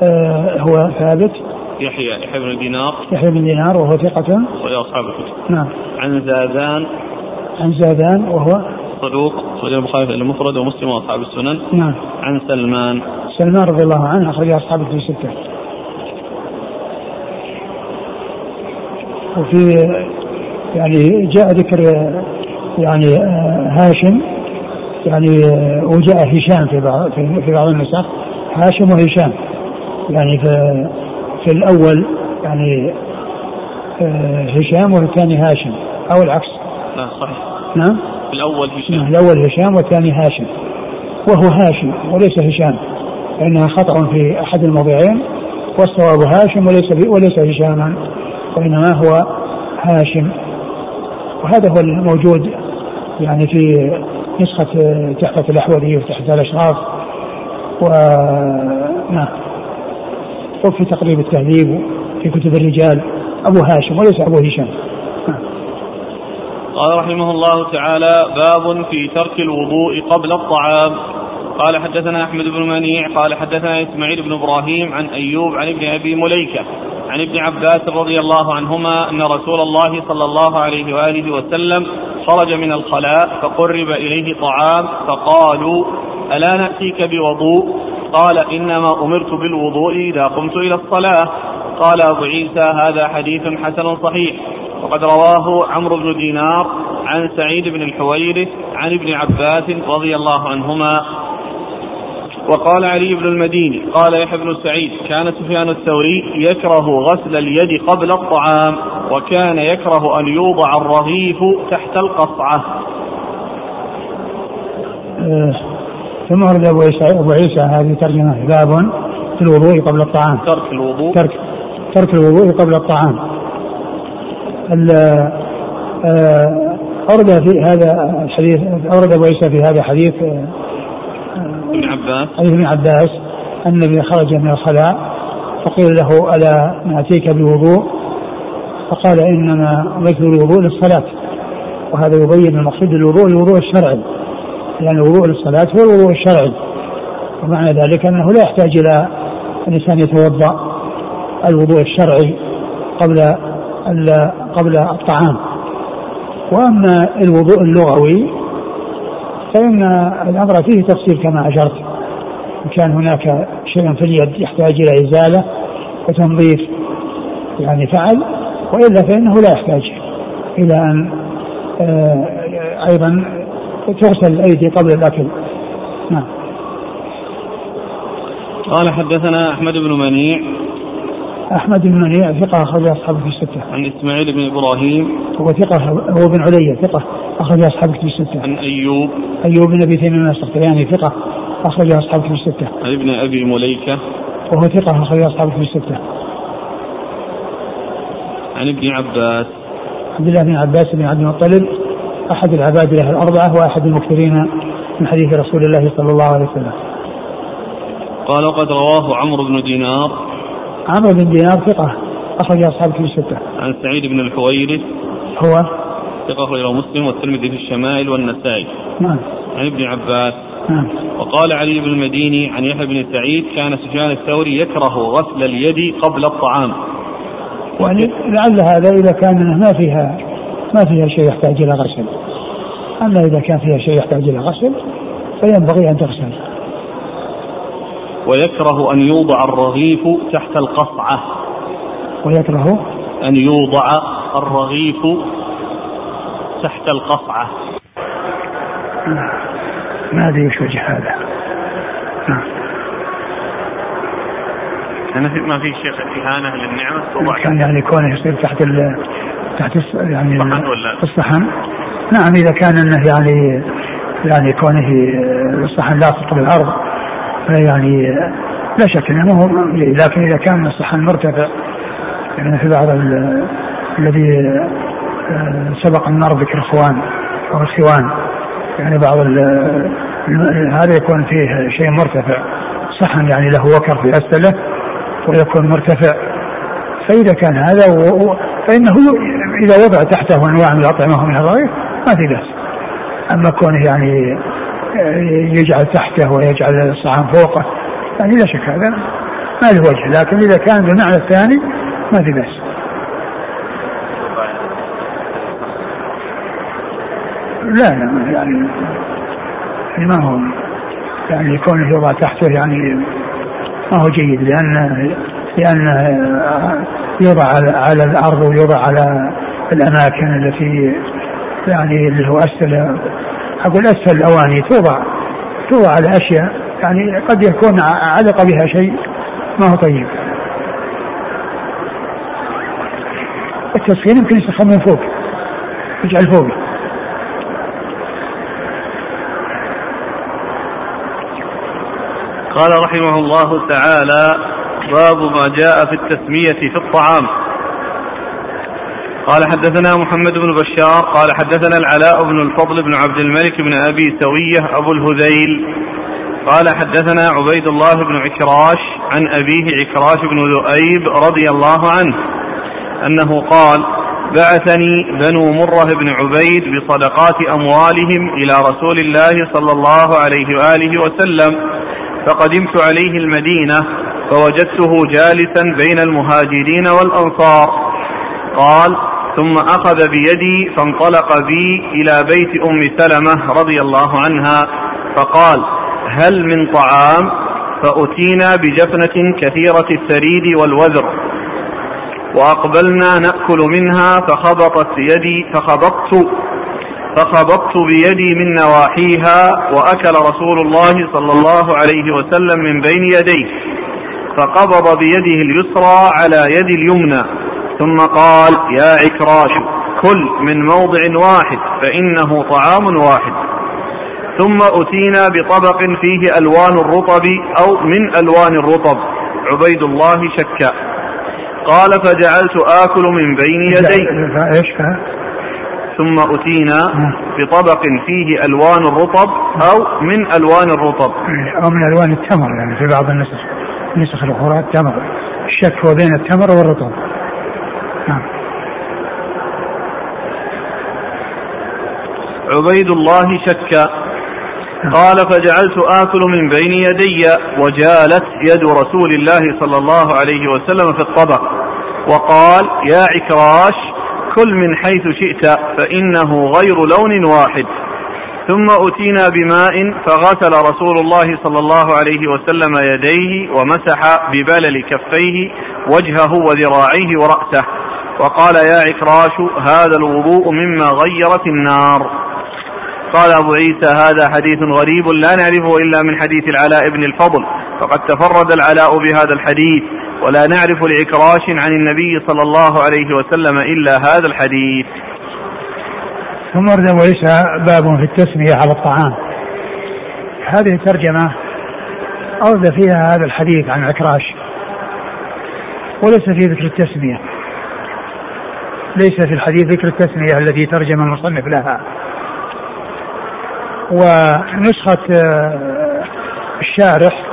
آه هو ثابت. يحيى يحيى بن دينار. يحيى بن دينار وهو ثقة. أخرجه أصحاب الكتب نعم. عن زادان. عن زادان وهو؟ صدوق. أخرجه البخاري المفرد ومسلم وأصحاب السنن. نعم. عن سلمان. سلمان رضي الله عنه أخرج أصحاب الكتب الستة. وفي يعني جاء ذكر يعني هاشم يعني وجاء هشام في بعض في بعض النسخ. هاشم وهشام يعني في في الأول يعني هشام والثاني هاشم أو العكس. لا صحيح. نعم؟ الأول هشام. نعم الأول هشام والثاني هاشم. وهو هاشم وليس هشام فانها خطأ في أحد الموضعين والصواب هاشم وليس وليس هشاما. وإنما هو هاشم. وهذا هو الموجود يعني في نسخة تحفة الأحوذي وتحفة الأشراف. و نعم. وفي تقريب التهذيب في كتب الرجال. أبو هاشم وليس أبو هشام. نعم. قال رحمه الله تعالى باب في ترك الوضوء قبل الطعام. قال حدثنا أحمد بن منيع قال حدثنا إسماعيل بن إبراهيم عن أيوب عن ابن أبي مليكة. عن ابن عباس رضي الله عنهما أن رسول الله صلى الله عليه وآله وسلم خرج من الخلاء فقرب إليه طعام فقالوا ألا نأتيك بوضوء؟ قال إنما أمرت بالوضوء إذا قمت إلى الصلاة. قال أبو عيسى هذا حديث حسن صحيح. وقد رواه عمرو بن دينار عن سعيد بن الحويرث عن ابن عباس رضي الله عنهما. وقال علي بن المديني قال يحيى بن سعيد كان سفيان الثوري يكره غسل اليد قبل الطعام وكان يكره أن يوضع الرغيف تحت القصعة آه، ثم ورد أبو عيسى, أبو عيسى هذه ترجمة باب في الوضوء قبل الطعام. ترك الوضوء. ترك ترك الوضوء قبل الطعام. آه، أورد في هذا الحديث أورد أبو عيسى في هذا الحديث آه، ابن عباس. عن ابن عباس أن النبي خرج من الخلاء فقيل له ألا نأتيك بوضوء فقال إنما أمرت الوضوء للصلاة وهذا يبين المقصود بالوضوء الوضوء الشرعي يعني الوضوء للصلاة هو الوضوء الشرعي ومعنى ذلك أنه لا يحتاج إلى الإنسان يتوضأ الوضوء الشرعي قبل قبل الطعام. وأما الوضوء اللغوي فان الأمر فيه تفصيل كما أشرت. إن كان هناك شيء في اليد يحتاج إلى إزالة وتنظيف يعني فعل وإلا فإنه لا يحتاج إلى أن آه، أيضا تغسل الايدي قبل الأكل. نعم. قال حدثنا أحمد بن منيع أحمد بن منيع ثقة اخرج اصحابه في الستة. عن إسماعيل بن إبراهيم هو ثقة هو بن علي ثقة اخرج اصحابه في الستة. عن أيوب أيوب بن أبي تيمية السختياني ثقة اخرج اصحابه في الستة. عن ابن أبي مليكة وهو ثقة اخرج اصحابه في الستة. عن ابن عباس عبد الله بن عباس بن عبد المطلب أحد العباد له الأربعة وأحد المكثرين من حديث رسول الله صلى الله عليه وسلم. قال وقد رواه عمرو بن دينار عمرو بن دينار ثقة أخرج أصحاب كتب الستة. عن سعيد بن الحويرث هو ثقة أخرجه مسلم والترمذي في الشمائل والنسائي. نعم. عن ابن عباس. نعم. وقال علي بن المديني عن يحيى بن سعيد كان سفيان الثوري يكره غسل اليد قبل الطعام. يعني لعل هذا إذا كان ما فيها ما فيها شيء يحتاج إلى غسل. أما إذا كان فيها شيء يحتاج إلى غسل فينبغي أن تغسل. ويكره أن يوضع الرغيف تحت القصعة ويكره أن يوضع الرغيف تحت القصعة ما أدري وش وجه هذا. نعم أنا في ما في شيخ إهانة للنعمة؟ كان يعني كونه يصير تحت ال تحت يعني الصحن ولا؟ الصحن. نعم إذا كان أنه يعني يعني كونه الصحن لاصق بالأرض يعني لا شك إنه هو لكن إذا كان الصحن مرتفع يعني في بعض الذي آه، سبق النار ذكر إخوان أو الخوان يعني بعض هذا يكون فيه شيء مرتفع. صحن يعني له وكر في اسفله ويكون مرتفع. فإذا كان هذا فإنه إذا وضع تحته انواع من الاطعمه ومن الرغيف ما في بأس. أما كونه يعني يجعل تحته ويجعل الصحن فوقه. يعني لا شك هذا ما له وجه لكن إذا كان بالمعنى الثاني ما في بأس. لا لا يعني ما هو يعني كونه يوضع تحته يعني ما هو جيد لأن لأن يوضع على, الأرض ويوضع على الأماكن التي يعني اللي هو أسفل أقول أسفل الأواني توضع توضع على أشياء يعني قد يكون علق بها شيء ما هو طيب. التسخين يمكن يسخن من فوق يجعل فوق. قال رحمه الله تعالى باب ما جاء في التسمية في الطعام. قال حدثنا محمد بن بشار قال حدثنا العلاء بن الفضل بن عبد الملك بن أبي سوية أبو الهذيل. قال حدثنا عبيد الله بن عكراش عن أبيه عكراش بن ذؤيب رضي الله عنه أنه قال بعثني بنو مرة بن عبيد بصدقات أموالهم إلى رسول الله صلى الله عليه وآله وسلم فقدمت عليه المدينة فوجدته جالسا بين المهاجرين والأنصار. قال ثم أخذ بيدي فانطلق بي إلى بيت أم سلمة رضي الله عنها فقال هل من طعام؟ فأتينا بجفنة كثيرة الثريد والوذر وأقبلنا نأكل منها فخبطت يدي فخبطت فخبطت بيدي من نواحيها وأكل رسول الله صلى الله عليه وسلم من بين يديه فقبض بيده اليسرى على يد اليمنى. ثم قال يا عكراش كل من موضع واحد فإنه طعام واحد. ثم أتينا بطبق فيه ألوان الرطب أو من ألوان الرطب. عبيد الله شكا. قال فجعلت آكل من بين يدي. ثم أتينا بطبق فيه ألوان الرطب أو من ألوان الرطب. أو من ألوان التمر يعني في بعض النسخ النسخ الأخرى التمر. الشك هو بين التمر والرطب. عبيد الله شك قال فجعلت آكل من بين يدي وجالت يد رسول الله صلى الله عليه وسلم في الطبق. وقال يا عكراش كل من حيث شئت فإنه غير لون واحد. ثم أتينا بماء فغسل رسول الله صلى الله عليه وسلم يديه ومسح ببلل كفيه وجهه وذراعيه ورأسه. وقال يا عكراش هذا الوضوء مما غيرت النار. قال أبو عيسى هذا حديث غريب لا نعرفه إلا من حديث العلاء بن الفضل فقد تفرد العلاء بهذا الحديث ولا نعرف لعكراش عن النبي صلى الله عليه وسلم إلا هذا الحديث. ثم ورد أبو عيسى باب في التسمية على الطعام. هذه الترجمة أورد فيها هذا الحديث عن عكراش وليس في ذكر التسمية. ليس في الحديث ذكر التسمية الذي ترجم المصنف لها. ونسخة آه، الشارح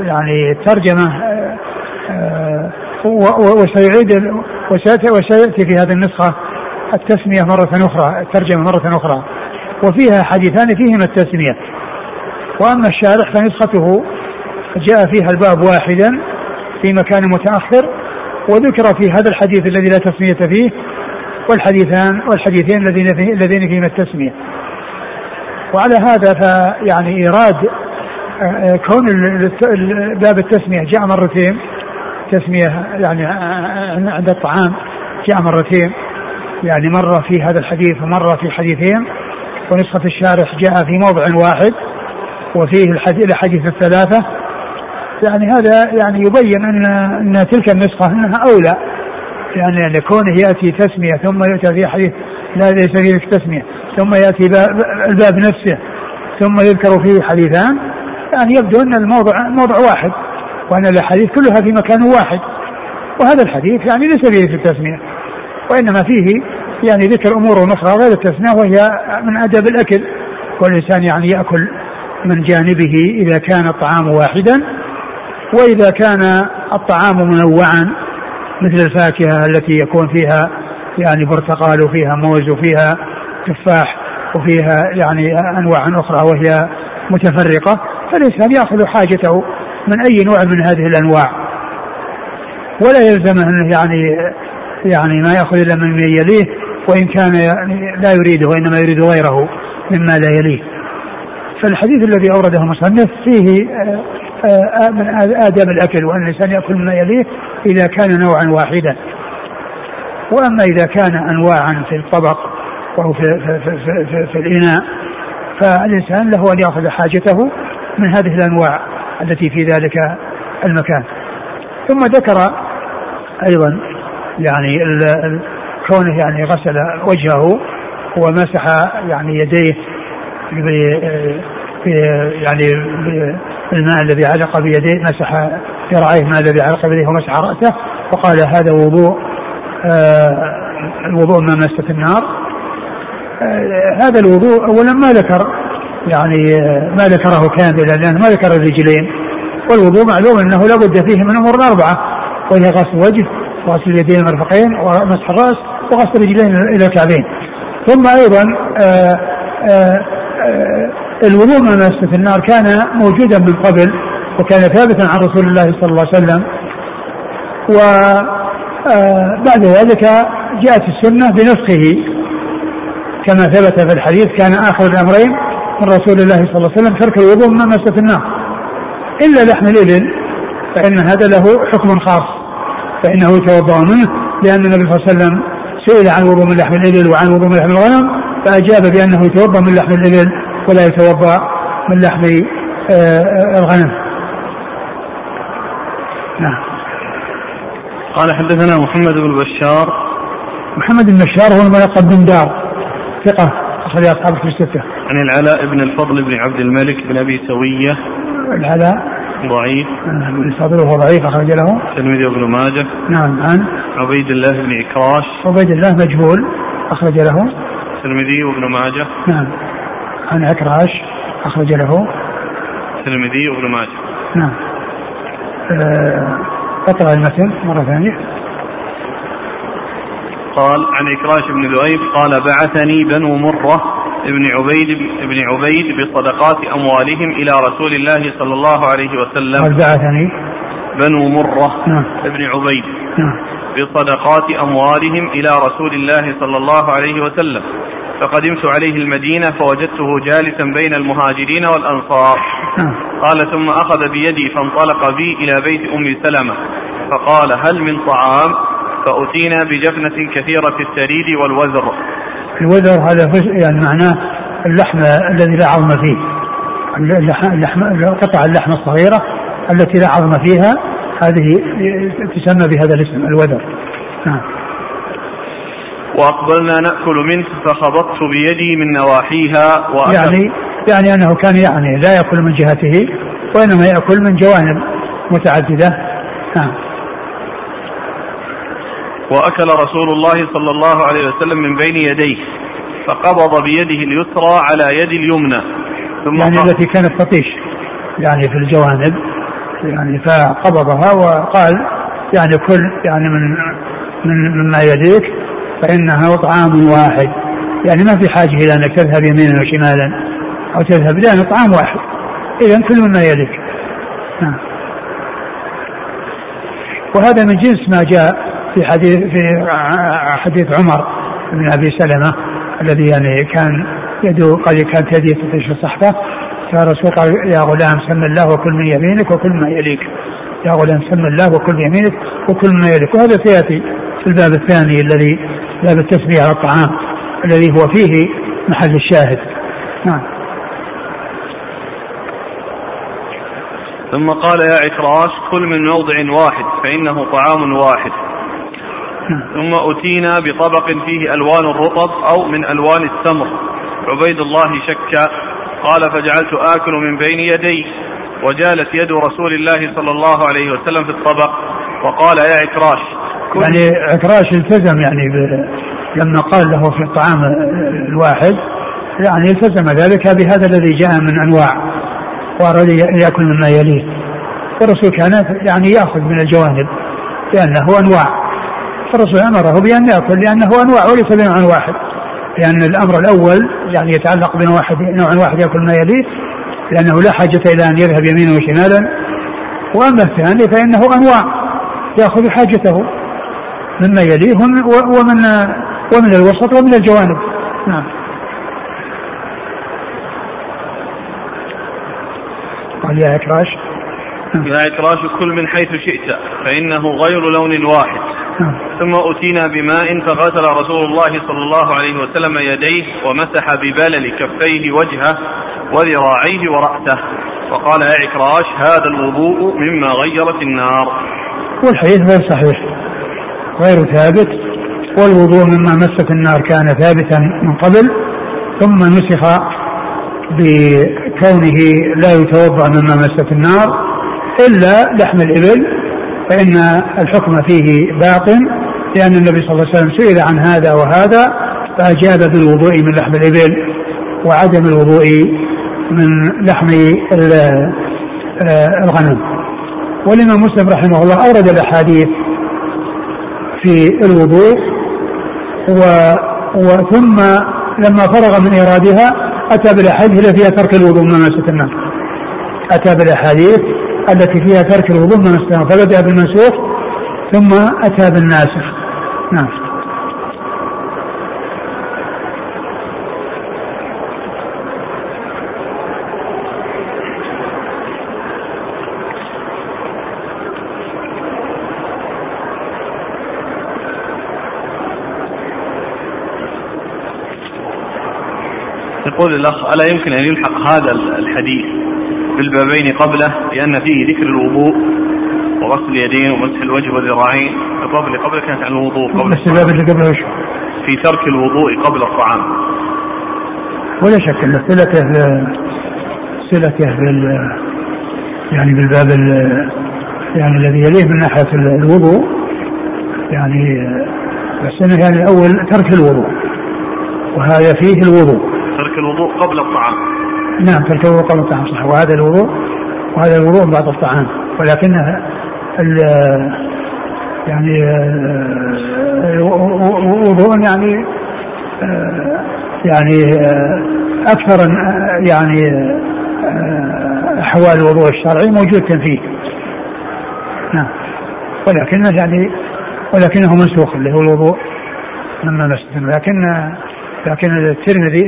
يعني ترجمة آه، وسيعيد وسيأتي في هذه النسخة التسمية مرة أخرى الترجمة مرة أخرى. وفيها حديثان فيهما التسمية. وأما الشارح فنسخته جاء فيها الباب واحدا في مكان متأخر وذكر في هذا الحديث الذي لا تسمية فيه والحديثان والحديثين الذين فيه الذين فيهما التسمية. وعلى هذا فيعني إيراد آه، آه، كون باب التسمية جاء مرتين. تسمية يعني آه، عند الطعام جاء مرتين. يعني مرة في هذا الحديث ومرة في حديثين ونسخة الشارح جاء في موضع واحد. وفيه الحديث الثلاثة. يعني هذا يعني يبين ان أن تلك النسخة أنها أولى. يعني أن كونه يأتي تسمية ثم يؤتى في حديث لا ليس فيه تسمية ثم يأتي الباب نفسه ثم يذكر فيه حديثان. يعني يبدو أن الموضع موضع واحد وأن الأحاديث كلها في مكان واحد. وهذا الحديث يعني ليس فيه في التسميه وإنما فيه يعني ذكر أمور أخرى غير التسمية وهي من أدب الأكل. والإنسان يعني يأكل من جانبه إذا كان الطعام واحدا. وإذا كان الطعام منوعا مثل الفاكهة التي يكون فيها يعني برتقال وفيها موز وفيها تفاح وفيها يعني أنواع أخرى وهي متفرقة فالإنسان يأخذ حاجته من أي نوع من هذه الأنواع ولا يلزمه انه يعني يعني ما يأخذ إلا من يليه وإن كان يعني لا يريده وإنما يريد غيره مما لا يليه. فالحديث الذي أورده المصنف فيه من آداب الأكل وأن الإنسان يأكل مما يليه إذا كان نوعا واحدا. وأما إذا كان أنواعا في الطبق أو في, في, في, في, في الإناء فالإنسان له أن يأخذ حاجته من هذه الأنواع التي في ذلك المكان. ثم ذكر أيضا يعني كونه يعني غسل وجهه ومسح يعني يديه يعني الماء الذي علق بيديه مسح ذراعيه الماء الذي علق بيديه ومسح رأسه وقال هذا وضوء آه الوضوء ما مست النار. آه هذا الوضوء اولا ما ذكر يعني آه ما ذكره كاملا لأنه ما ذكر الرجلين. والوضوء معلوم أنه لابد فيه من أمور أربعة وهي غسل الوجه وغسل اليدين المرفقين ومسح الرأس وغسل الرجلين إلى الكعبين. ثم أيضا آه آه الوضوء من مسة النار كان موجودا من قبل وكان ثابتا عن رسول الله صلى الله عليه وسلم. وبعد آه، ذلك جاءت السنة بنسخه. كما ثبت في الحديث كان آخر الأمرين من رسول الله صلى الله عليه وسلم ترك الوضوء من مسة النار. إلا لحم الإبل فإن هذا له حكم خاص. فإنه يتوضأ منه لأن النبي صلى الله عليه وسلم سئل عن وضوء من لحم الإبل وعن وضوء من لحم الغنم فأجاب بأنه يتوضأ من لحم الإبل. ولا يتوضأ من لحم آه، آه، الغنم. نعم. قال حدثنا محمد بن بشار. محمد بن بشار هو الملقب بن دار ثقة أخرج أصحاب في الستة. عن العلاء بن الفضل بن عبد الملك بن أبي سوية. العلاء. ضعيف. ابن الفضل وهو ضعيف أخرج له. تلميذ ابن ماجه. نعم عن عبيد الله بن إكراش. عبيد الله مجهول أخرج له. الترمذي وابن ماجه. نعم. عن عكراش أخرج له. الترمذي وابن ماجه. نعم. آه، اقرأ المتن مرة ثانية. قال عن إكراش بن ذؤيب قال بعثني بنو مرة ابن عبيد ابن عبيد بصدقات أموالهم إلى رسول الله صلى الله عليه وسلم. قال بعثني. بنو مرة نعم. ابن عبيد نعم. بصدقات أموالهم إلى رسول الله صلى الله عليه وسلم. فقدمت عليه المدينة فوجدته جالسا بين المهاجرين والأنصار. قال ثم أخذ بيدي فانطلق بي إلى بيت أم سلمة. فقال هل من طعام؟ فأتينا بجفنة كثيرة السريد والوزر. الوزر هذا يعني معناه اللحم الذي لا عظم فيه. اللحم, اللحم قطع اللحم الصغيرة التي لا عظم فيها. هذه تسمى بهذا الاسم الوزر. نعم. وأقبلنا نأكل منه فخبطت بيدي من نواحيها يعني يعني أنه كان يعني لا يأكل من جهته وإنما يأكل من جوانب متعددة. نعم. وأكل رسول الله صلى الله عليه وسلم من بين يديه فقبض بيده اليسرى على يد اليمنى ثم يعني التي كانت تطيش يعني في الجوانب يعني فقبضها وقال يعني كل يعني من من مما يليك فإنها طعام واحد. يعني ما في حاجة إلى أنك تذهب يمينا وشمالا أو تذهب لأنه طعام واحد. اذا كل مما يليك. نعم. وهذا من جنس ما جاء في حديث في حديث عمر بن أبي سلمة الذي يعني كان يده قد كانت يده تطيش الصحفه فالرسول قال يا غلام سم الله وكل من يمينك وكل ما يليك. يا غلام سم الله وكل بيمينك وكل ما يليك. وهذا سيأتي في الباب الثاني الذي باب التسميه على الطعام الذي هو فيه محل الشاهد. نعم. ثم قال يا عكراش كل من موضع واحد فإنه طعام واحد. نعم. ثم أتينا بطبق فيه ألوان الرطب أو من ألوان التمر. عبيد الله شك قال فجعلت آكل من بين يدي. وجالت يد رسول الله صلى الله عليه وسلم في الطبق. وقال يا عكراش يعني عكراش التزم يعني ب... لما قال له في الطعام الواحد. يعني التزم ذلك بهذا الذي جاء من أنواع وأراد يأكل مما يليه. والرسول كان يعني يأخذ من الجوانب لأنه أنواع. فالرسول أمره بأن يأكل لأنه أنواع وليس بنوع واحد. لأن الأمر الأول يعني يتعلق بنوع واحد نوع واحد يأكل ما يليه لأنه لا حاجة إلى أن يذهب يمينا وشمالا. وأما الثاني فإنه أنواع يأخذ حاجته. مما يليه ومن ومن, ومن الوسط ومن الجوانب. نعم. قال يا عكراش يا عكراش كل من حيث شئت فإنه غير لون واحد. نعم. ثم أتينا بماء فغسل رسول الله صلى الله عليه وسلم يديه ومسح ببلل كفيه وجهه وذراعيه ورأسه. وقال يا عكراش هذا الوضوء مما غيرت النار. والحديث غير صحيح. غير ثابت والوضوء مما مست النار كان ثابتا من قبل ثم نسخ بكونه لا يتوضأ مما مست النار إلا لحم الإبل فإن الحكم فيه باق لأن النبي صلى الله عليه وسلم سئل عن هذا وهذا فأجاب بالوضوء من لحم الإبل وعدم الوضوء من لحم آه، الغنم. والإمام مسلم رحمه الله أورد الأحاديث في الوضوء و... وثم لما فرغ من إيرادها أتى بالأحاديث التي فيها ترك الوضوء من مست النار أتى بالأحاديث التي فيها ترك الوضوء من مست النار فبدأ بالمنسوخ ثم أتى بالناسخ. نعم. يقول الأخ ألا يمكن أن يلحق هذا الحديث بالبابين قبله لأن فيه ذكر الوضوء وغسل اليدين ومسح الوجه والذراعين الباب اللي قبله كانت عن الوضوء قبل بس الباب. اللي قبله وش في ترك الوضوء قبل الطعام ولا شك أن صلته صلته بال يعني بالباب ال- يعني الذي يليه من ناحية الوضوء يعني بس إنه يعني الأول ترك الوضوء وهذا فيه الوضوء ترك الوضوء قبل الطعام. نعم ترك الوضوء قبل الطعام صح. وهذا الوضوء وهذا الوضوء بعد الطعام. ولكنها ال يعني وضوء يعني يعني أكثر يعني أحوال الوضوء الشرعي موجود تنفيذ. نعم. ولكنه يعني ولكنه منسوخ اللي هو الوضوء. مسجد لكن لكن الترمذي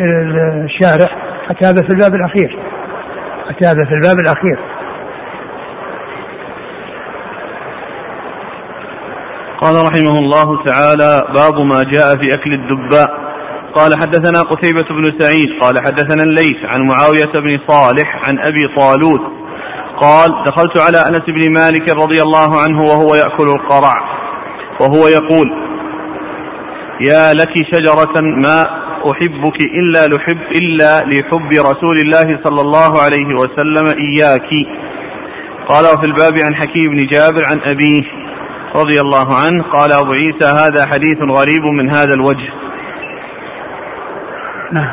الشارح أتى في الباب الأخير. أتى في الباب الأخير. قال رحمه الله تعالى باب ما جاء في أكل الدباء. قال حدثنا قتيبة بن سعيد قال حدثنا الليث عن معاوية بن صالح عن أبي طالوت قال دخلت على أنس بن مالك رضي الله عنه وهو يأكل القرع. وهو يقول يا لك شجرة ما أحبك إلا لحب إلا لحب رسول الله صلى الله عليه وسلم إياك. قال وفي الباب عن حكيم بن جابر عن أبيه رضي الله عنه قال أبو عيسى هذا حديث غريب من هذا الوجه. نعم.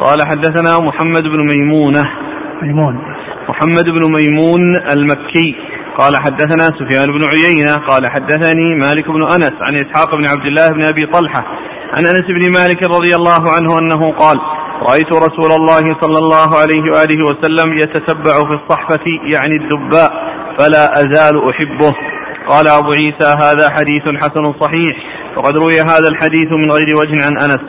قال حدثنا محمد بن ميمونة. ميمون. محمد بن ميمون المكي. قال حدثنا سفيان بن عيينة. قال حدثني مالك بن أنس عن إسحاق بن عبد الله بن أبي طلحة عن أنس بن مالك رضي الله عنه أنه قال رأيت رسول الله صلى الله عليه وآله وسلم يتتبع في الصحفة يعني الدباء فلا أزال أحبه. قال أبو عيسى هذا حديث حسن صحيح وقد روي هذا الحديث من غير وجه عن أنس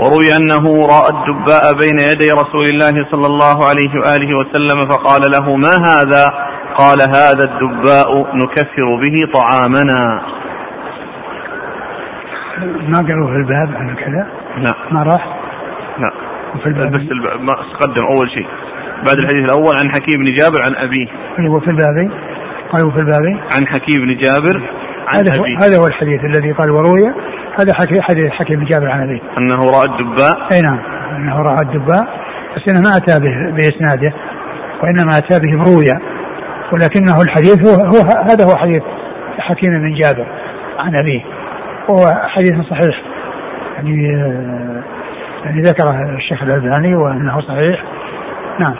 وروي أنه رأى الدباء بين يدي رسول الله صلى الله عليه وآله وسلم فقال له ما هذا؟ قال هذا الدباء نكفر به طعامنا. ما قالوا في الباب عن كذا؟ لا. ما راح؟ لا. في الباب. بس الباب ما تقدم أول شيء. بعد الحديث الأول عن حكيم بن جابر عن أبيه. هو في الباب. قالوا في الباب. عن حكيم بن جابر عن هذا أبيه. هذا هو الحديث الذي قال وروي. هذا حكي حديث حكيم بن جابر عن أبيه. أنه رأى الدباء. أي نعم. أنه رأى الدباء. بس إنه ما أتى به بإسناده. وإنما أتى به مرويا ولكنه الحديث هو, هو هذا هو حديث حكيم بن جابر عن أبيه. وهو حديث صحيح. يعني آه، يعني ذكره الشيخ الألباني وأنه صحيح. نعم.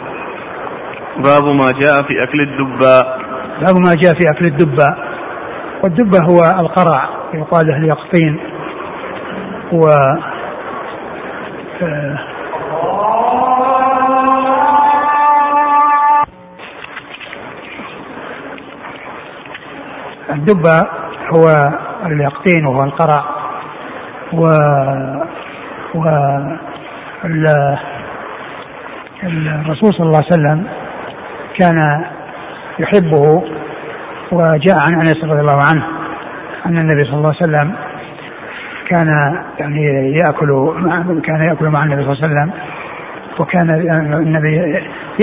باب ما جاء في أكل الدباء باب ما جاء في أكل الدبة. والدبة هو القرع يقال له اليقطين. و آه، الدبة هو اليقطين وهو القرع و و ال- الرسول صلى الله عليه وسلم كان يحبه وجاء عن أنس رضي الله عنه أن النبي صلى الله عليه وسلم كان يعني يأكل مع كان يأكل مع النبي صلى الله عليه وسلم وكان النبي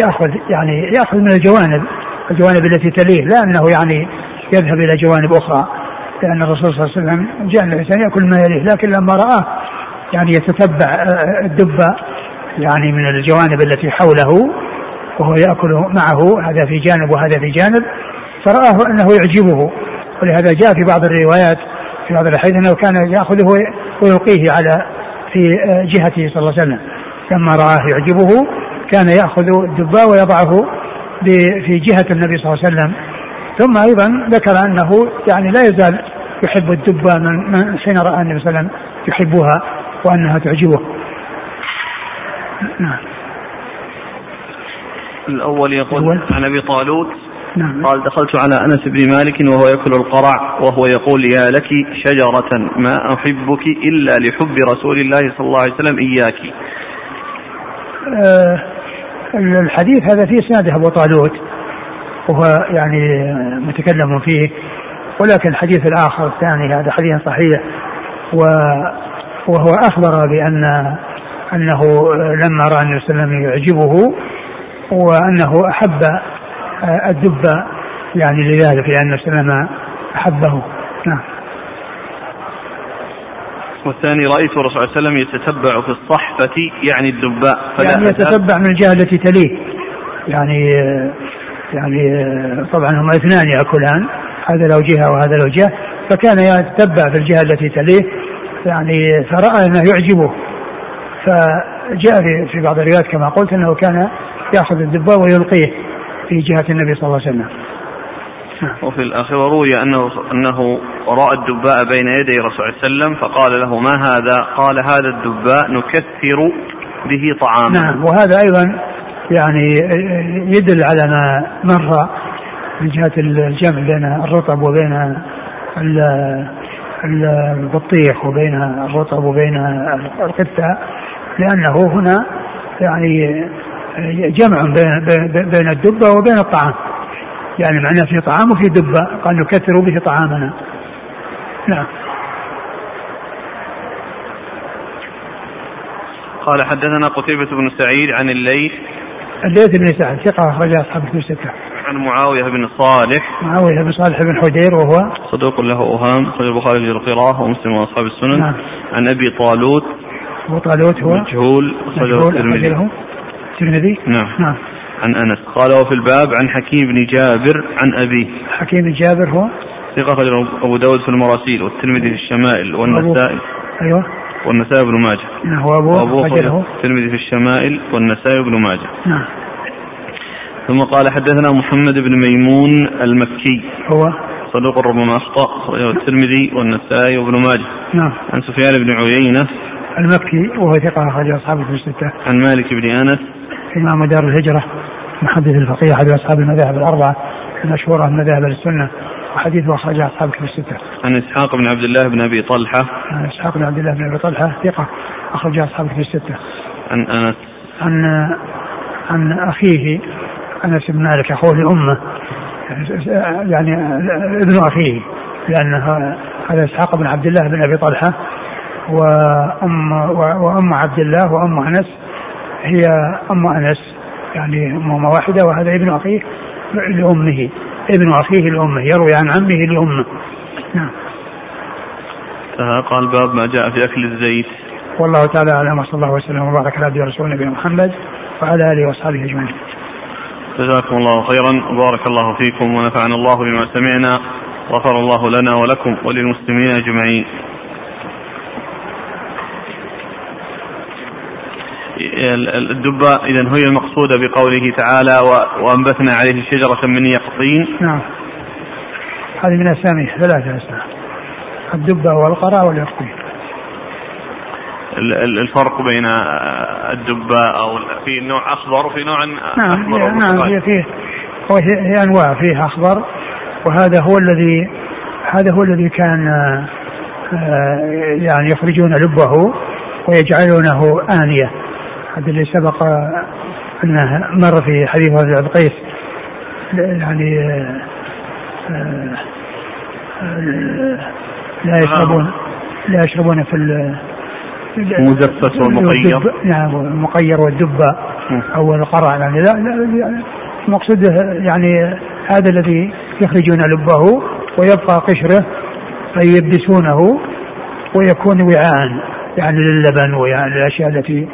يأخذ يعني يأخذ من الجوانب الجوانب التي تليه لا أنه يعني يذهب إلى جوانب أخرى. لأن الرسول صلى الله عليه وسلم جاء الإنسان يأكل ما يليه لكن لما رآه يعني يتتبع آه، الدبه يعني من الجوانب التي حوله وهو يأكل معه هذا في جانب وهذا في جانب فرآه أنه يعجبه. ولهذا جاء في بعض الروايات في بعض الأحاديث أنه كان يأخذه ويلقيه على في آه، جهته صلى الله عليه وسلم. لما رآه يعجبه كان يأخذ الدباء ويضعه في جهة النبي صلى الله عليه وسلم. ثم أيضا ذكر أنه يعني لا يزال يحب الدباء من من حين رأى النبي صلى الله عليه وسلم يحبها وأنها تعجبه. نعم الأول يقول الأول. عن أبي طالوت نعم قال دخلت على أنس بن مالك وهو يأكل القرع وهو يقول يا لك شجرة ما أحبك إلا لحب رسول الله صلى الله عليه وسلم إياك آه، الحديث هذا فيه اسناده أبو طالوت وهو يعني متكلم فيه ولكن الحديث الآخر الثاني هذا حديث صحيح وهو أخبر بان أنه لما رأى النبي صلى الله عليه وسلم يعجبه وأنه أحب آه، الدب يعني لذلك لأن النبي صلى الله عليه وسلم أحبه. نعم. والثاني رأيت الرسول صلى الله عليه وسلم يتتبع في الصحفة يعني الدباء فلا يعني يتتبع من الجهة التي تليه. يعني يعني طبعا هما اثنان يأكلان هذا له جهة وهذا له جهة فكان يتتبع في الجهة التي تليه يعني فرأى أنه يعجبه فجاء في- بعض الروايات كما قلت أنه كان يأخذ الدباء ويلقيه في جهة النبي صلى الله عليه وسلم نعم. وفي الآخر وروي أنه أنه رأى الدباء بين يدي رسول الله صلى الله عليه وسلم فقال له ما هذا؟ قال هذا الدباء نكثر به طعاما نعم وهذا أيضا يعني يدل على ما مر من جهة الجمع بين الرطب وبين البطيخ وبين الرطب وبين القثة لأنه هنا يعني جمع بين بين الدبة وبين الطعام. يعني معناه في طعام وفي دبة قال نكثر به طعامنا. نعم. قال حدثنا قتيبة بن سعيد عن الليث الليث بن سعد ثقة أخرج أصحاب الكتب الستة. عن معاوية بن صالح. معاوية بن صالح بن حدير وهو؟ صدوق له أوهام أخرج البخاري في القراءة ومسلم وأصحاب السنن. نعم. عن أبي طالوت. أبو طالوت هو؟ مجهول أخرجه الترمذي. الترمذي؟ نعم. نعم. عن أنس. قال وفي الباب عن حكيم بن جابر عن أبيه. حكيم بن جابر هو؟ ثقة أبو داود في المراسيل والترمذي في الشمائل والنسائي. أيوه. والنسائي بن ماجه. نعم هو أبو وأبو الترمذي في الشمائل والنسائي بن ماجه. نعم. ثم قال حدثنا محمد بن ميمون المكي. هو؟ صدوق ربما أخطأ أخرجه الترمذي والنسائي وابن ماجه. نعم. عن سفيان بن عيينة. المكي وهو ثقة أخرج أصحابه في الستة. عن مالك بن أنس. إمام دار الهجرة محدث الفقيه أحد أصحاب المذاهب الأربعة المشهورة من مذاهب السنة. وحديثه أخرجه أصحاب في الستة. عن إسحاق بن عبد الله بن أبي طلحة. عن إسحاق بن عبد الله بن أبي طلحة ثقة أخرجه أصحاب في الستة. عن أنس. عن عن أخيه أنس بن مالك أخوه لأمه يعني ابن أخيه لأن هذا إسحاق بن عبد الله بن أبي طلحة وأم وأم عبد الله وأم أنس هي أم أنس يعني أمهما واحدة وهذا ابن أخيه لأمه ابن أخيه لأمه يروي عن عمه لأمه نعم. قال باب ما جاء في أكل الزيت. والله تعالى أعلم وصلى الله وسلم وبارك على عبده ورسوله نبينا محمد وعلى آله وأصحابه أجمعين. جزاكم الله خيرا وبارك الله فيكم ونفعنا الله بما سمعنا غفر الله لنا ولكم وللمسلمين أجمعين. الدبة. إذا هي المقصودة بقوله تعالى وأنبتنا عليه شجرة من يقطين. نعم. هذه من أساميه ثلاثة أسماء الدبة والقرع واليقطين. الفرق بين الدبة أو في نوع أخضر وفي نوع نعم أخضر نعم هي فيه هي أنواع فيه أخضر. وهذا هو الذي هذا هو الذي كان آه، يعني يخرجون لبه ويجعلونه آنية. هذا اللي سبق أنه مر في حديث هذا القيس يعني آه، آه، لا يشربون لا يشربون في المزفت والمقير نعم المقير والدبة أو القرع يعني لا, لا المقصود يعني هذا الذي يخرجون لبه ويبقى قشره فيبدسونه ويكون وعاء يعني للبن ويعني الاشياء التي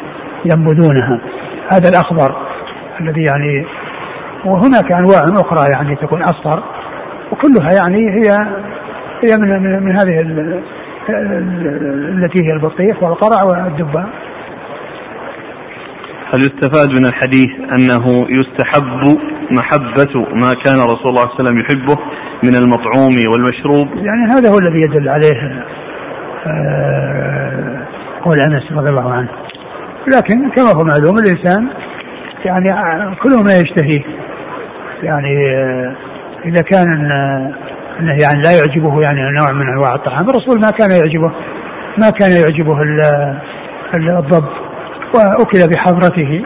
ينبذونها. هذا الأخضر الذي يعني وهناك أنواع أخرى يعني تكون أصفر وكلها يعني هي هي من من, من هذه التي هي البطيخ والقرع والدباء هل يستفاد من الحديث أنه يستحب محبة ما كان رسول الله صلى الله عليه وسلم يحبه من المطعوم والمشروب؟ يعني هذا هو الذي يدل عليه آه قول أنس رضي الله عنه. لكن كما هو معلوم الإنسان يعني كل ما يشتهيه. يعني آه إذا كان إنه يعني لا يعجبه يعني نوع من أنواع الطعام الرسول ما كان يعجبه ما كان يعجبه الضب وأكل بحضرته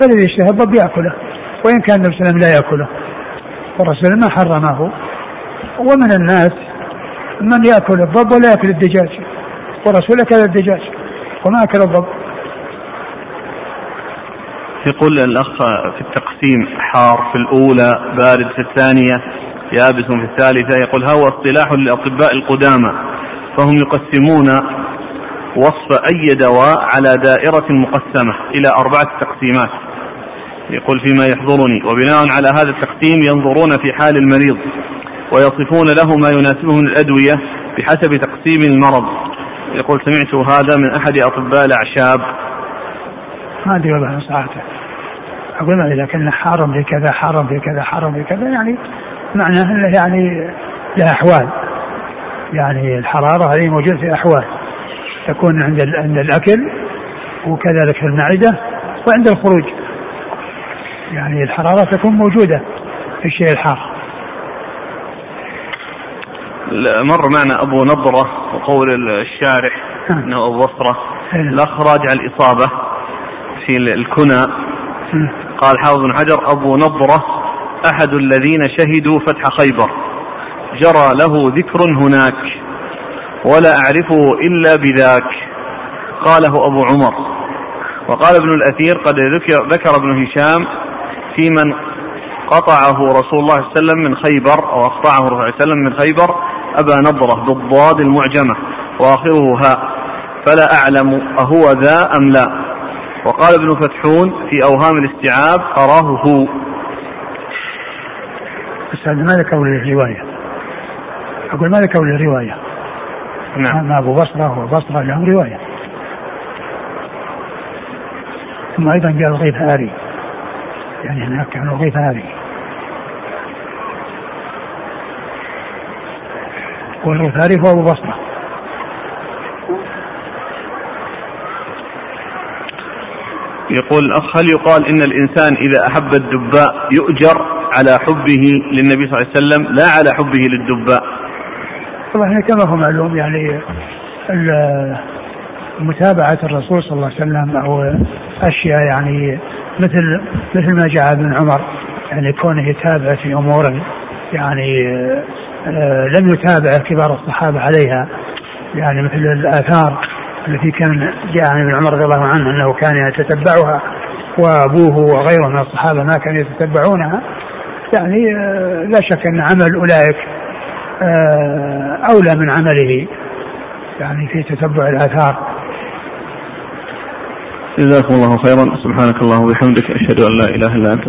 فالذي يشتهي الضب يأكله وإن كان النبي صلى الله عليه وسلم لا يأكله. والرسول ما حرمه. ومن الناس من يأكل الضب ولا يأكل الدجاج؟ والرسول أكل الدجاج وما أكل الضب. يقول الأخ في التقسيم حار في الأولى بارد في الثانية يابس في الثالثة يقول هو اصطلاح للاطباء القدامى فهم يقسمون وصف أي دواء على دائرة مقسمة إلى أربعة تقسيمات. يقول فيما يحضرني وبناء على هذا التقسيم ينظرون في حال المريض ويصفون له ما يناسبه من الأدوية بحسب تقسيم المرض. يقول سمعت هذا من أحد أطباء الأعشاب. أدري والله صراحة أقول إذا كان حارم في كذا حارم في كذا حارم في كذا يعني معناه إنه يعني له أحوال يعني الحرارة هذه موجودة في أحوال تكون عند عند الأكل وكذلك في المعدة وعند الخروج يعني الحرارة تكون موجودة في الشيء الحار مر معنا أبو نضرة وقول الشارح نعم. إنه أبو بصرة نعم. الأخ راجع الإصابة في الكنى. قال حافظ بن حجر أبو نضرة أحد الذين شهدوا فتح خيبر. جرى له ذكر هناك ولا أعرفه إلا بذاك. قاله أبو عمر. وقال ابن الأثير قد ذكر, ذكر ابن هشام في من قطعه رسول الله صلى الله عليه وسلم من خيبر أو أقطعه رسول الله صلى الله عليه وسلم من خيبر أبا نضرة بالضاد المعجمة وآخره هاء فلا أعلم أهو ذا أم لا. وقال ابن فتحون في أوهام الاستيعاب أراه هو. بس ما ذكروا الروايه أقول ما ذكروا الروايه نعم. ما أبو بصرة وبصره لهم رواية. ثم أيضا قال الغيث هاري يعني هناك كان الغيث هاري والغفاري هو أبو بصرة. يقول الأخ هل يقال إن الإنسان إذا أحب الدباء يؤجر على حبه للنبي صلى الله عليه وسلم لا على حبه للدباء؟ طبعا كما هو معلوم يعني متابعة الرسول صلى الله عليه وسلم أو أشياء يعني مثل مثل ما جاء ابن عمر يعني كونه يتابع في أمور يعني آه، لم يتابع كبار الصحابة عليها يعني مثل الآثار. التي كان جاء عن ابن عمر رضي الله عنه أنه كان يتتبعها وأبوه وغيره من الصحابة ما كانوا يتتبعونها يعني آه، لا شك أن عمل أولئك آه، أولى من عمله يعني في تتبع الآثار. جزاكم الله خيرا. سبحانك اللهم وبحمدك أشهد أن لا إله إلا أنت.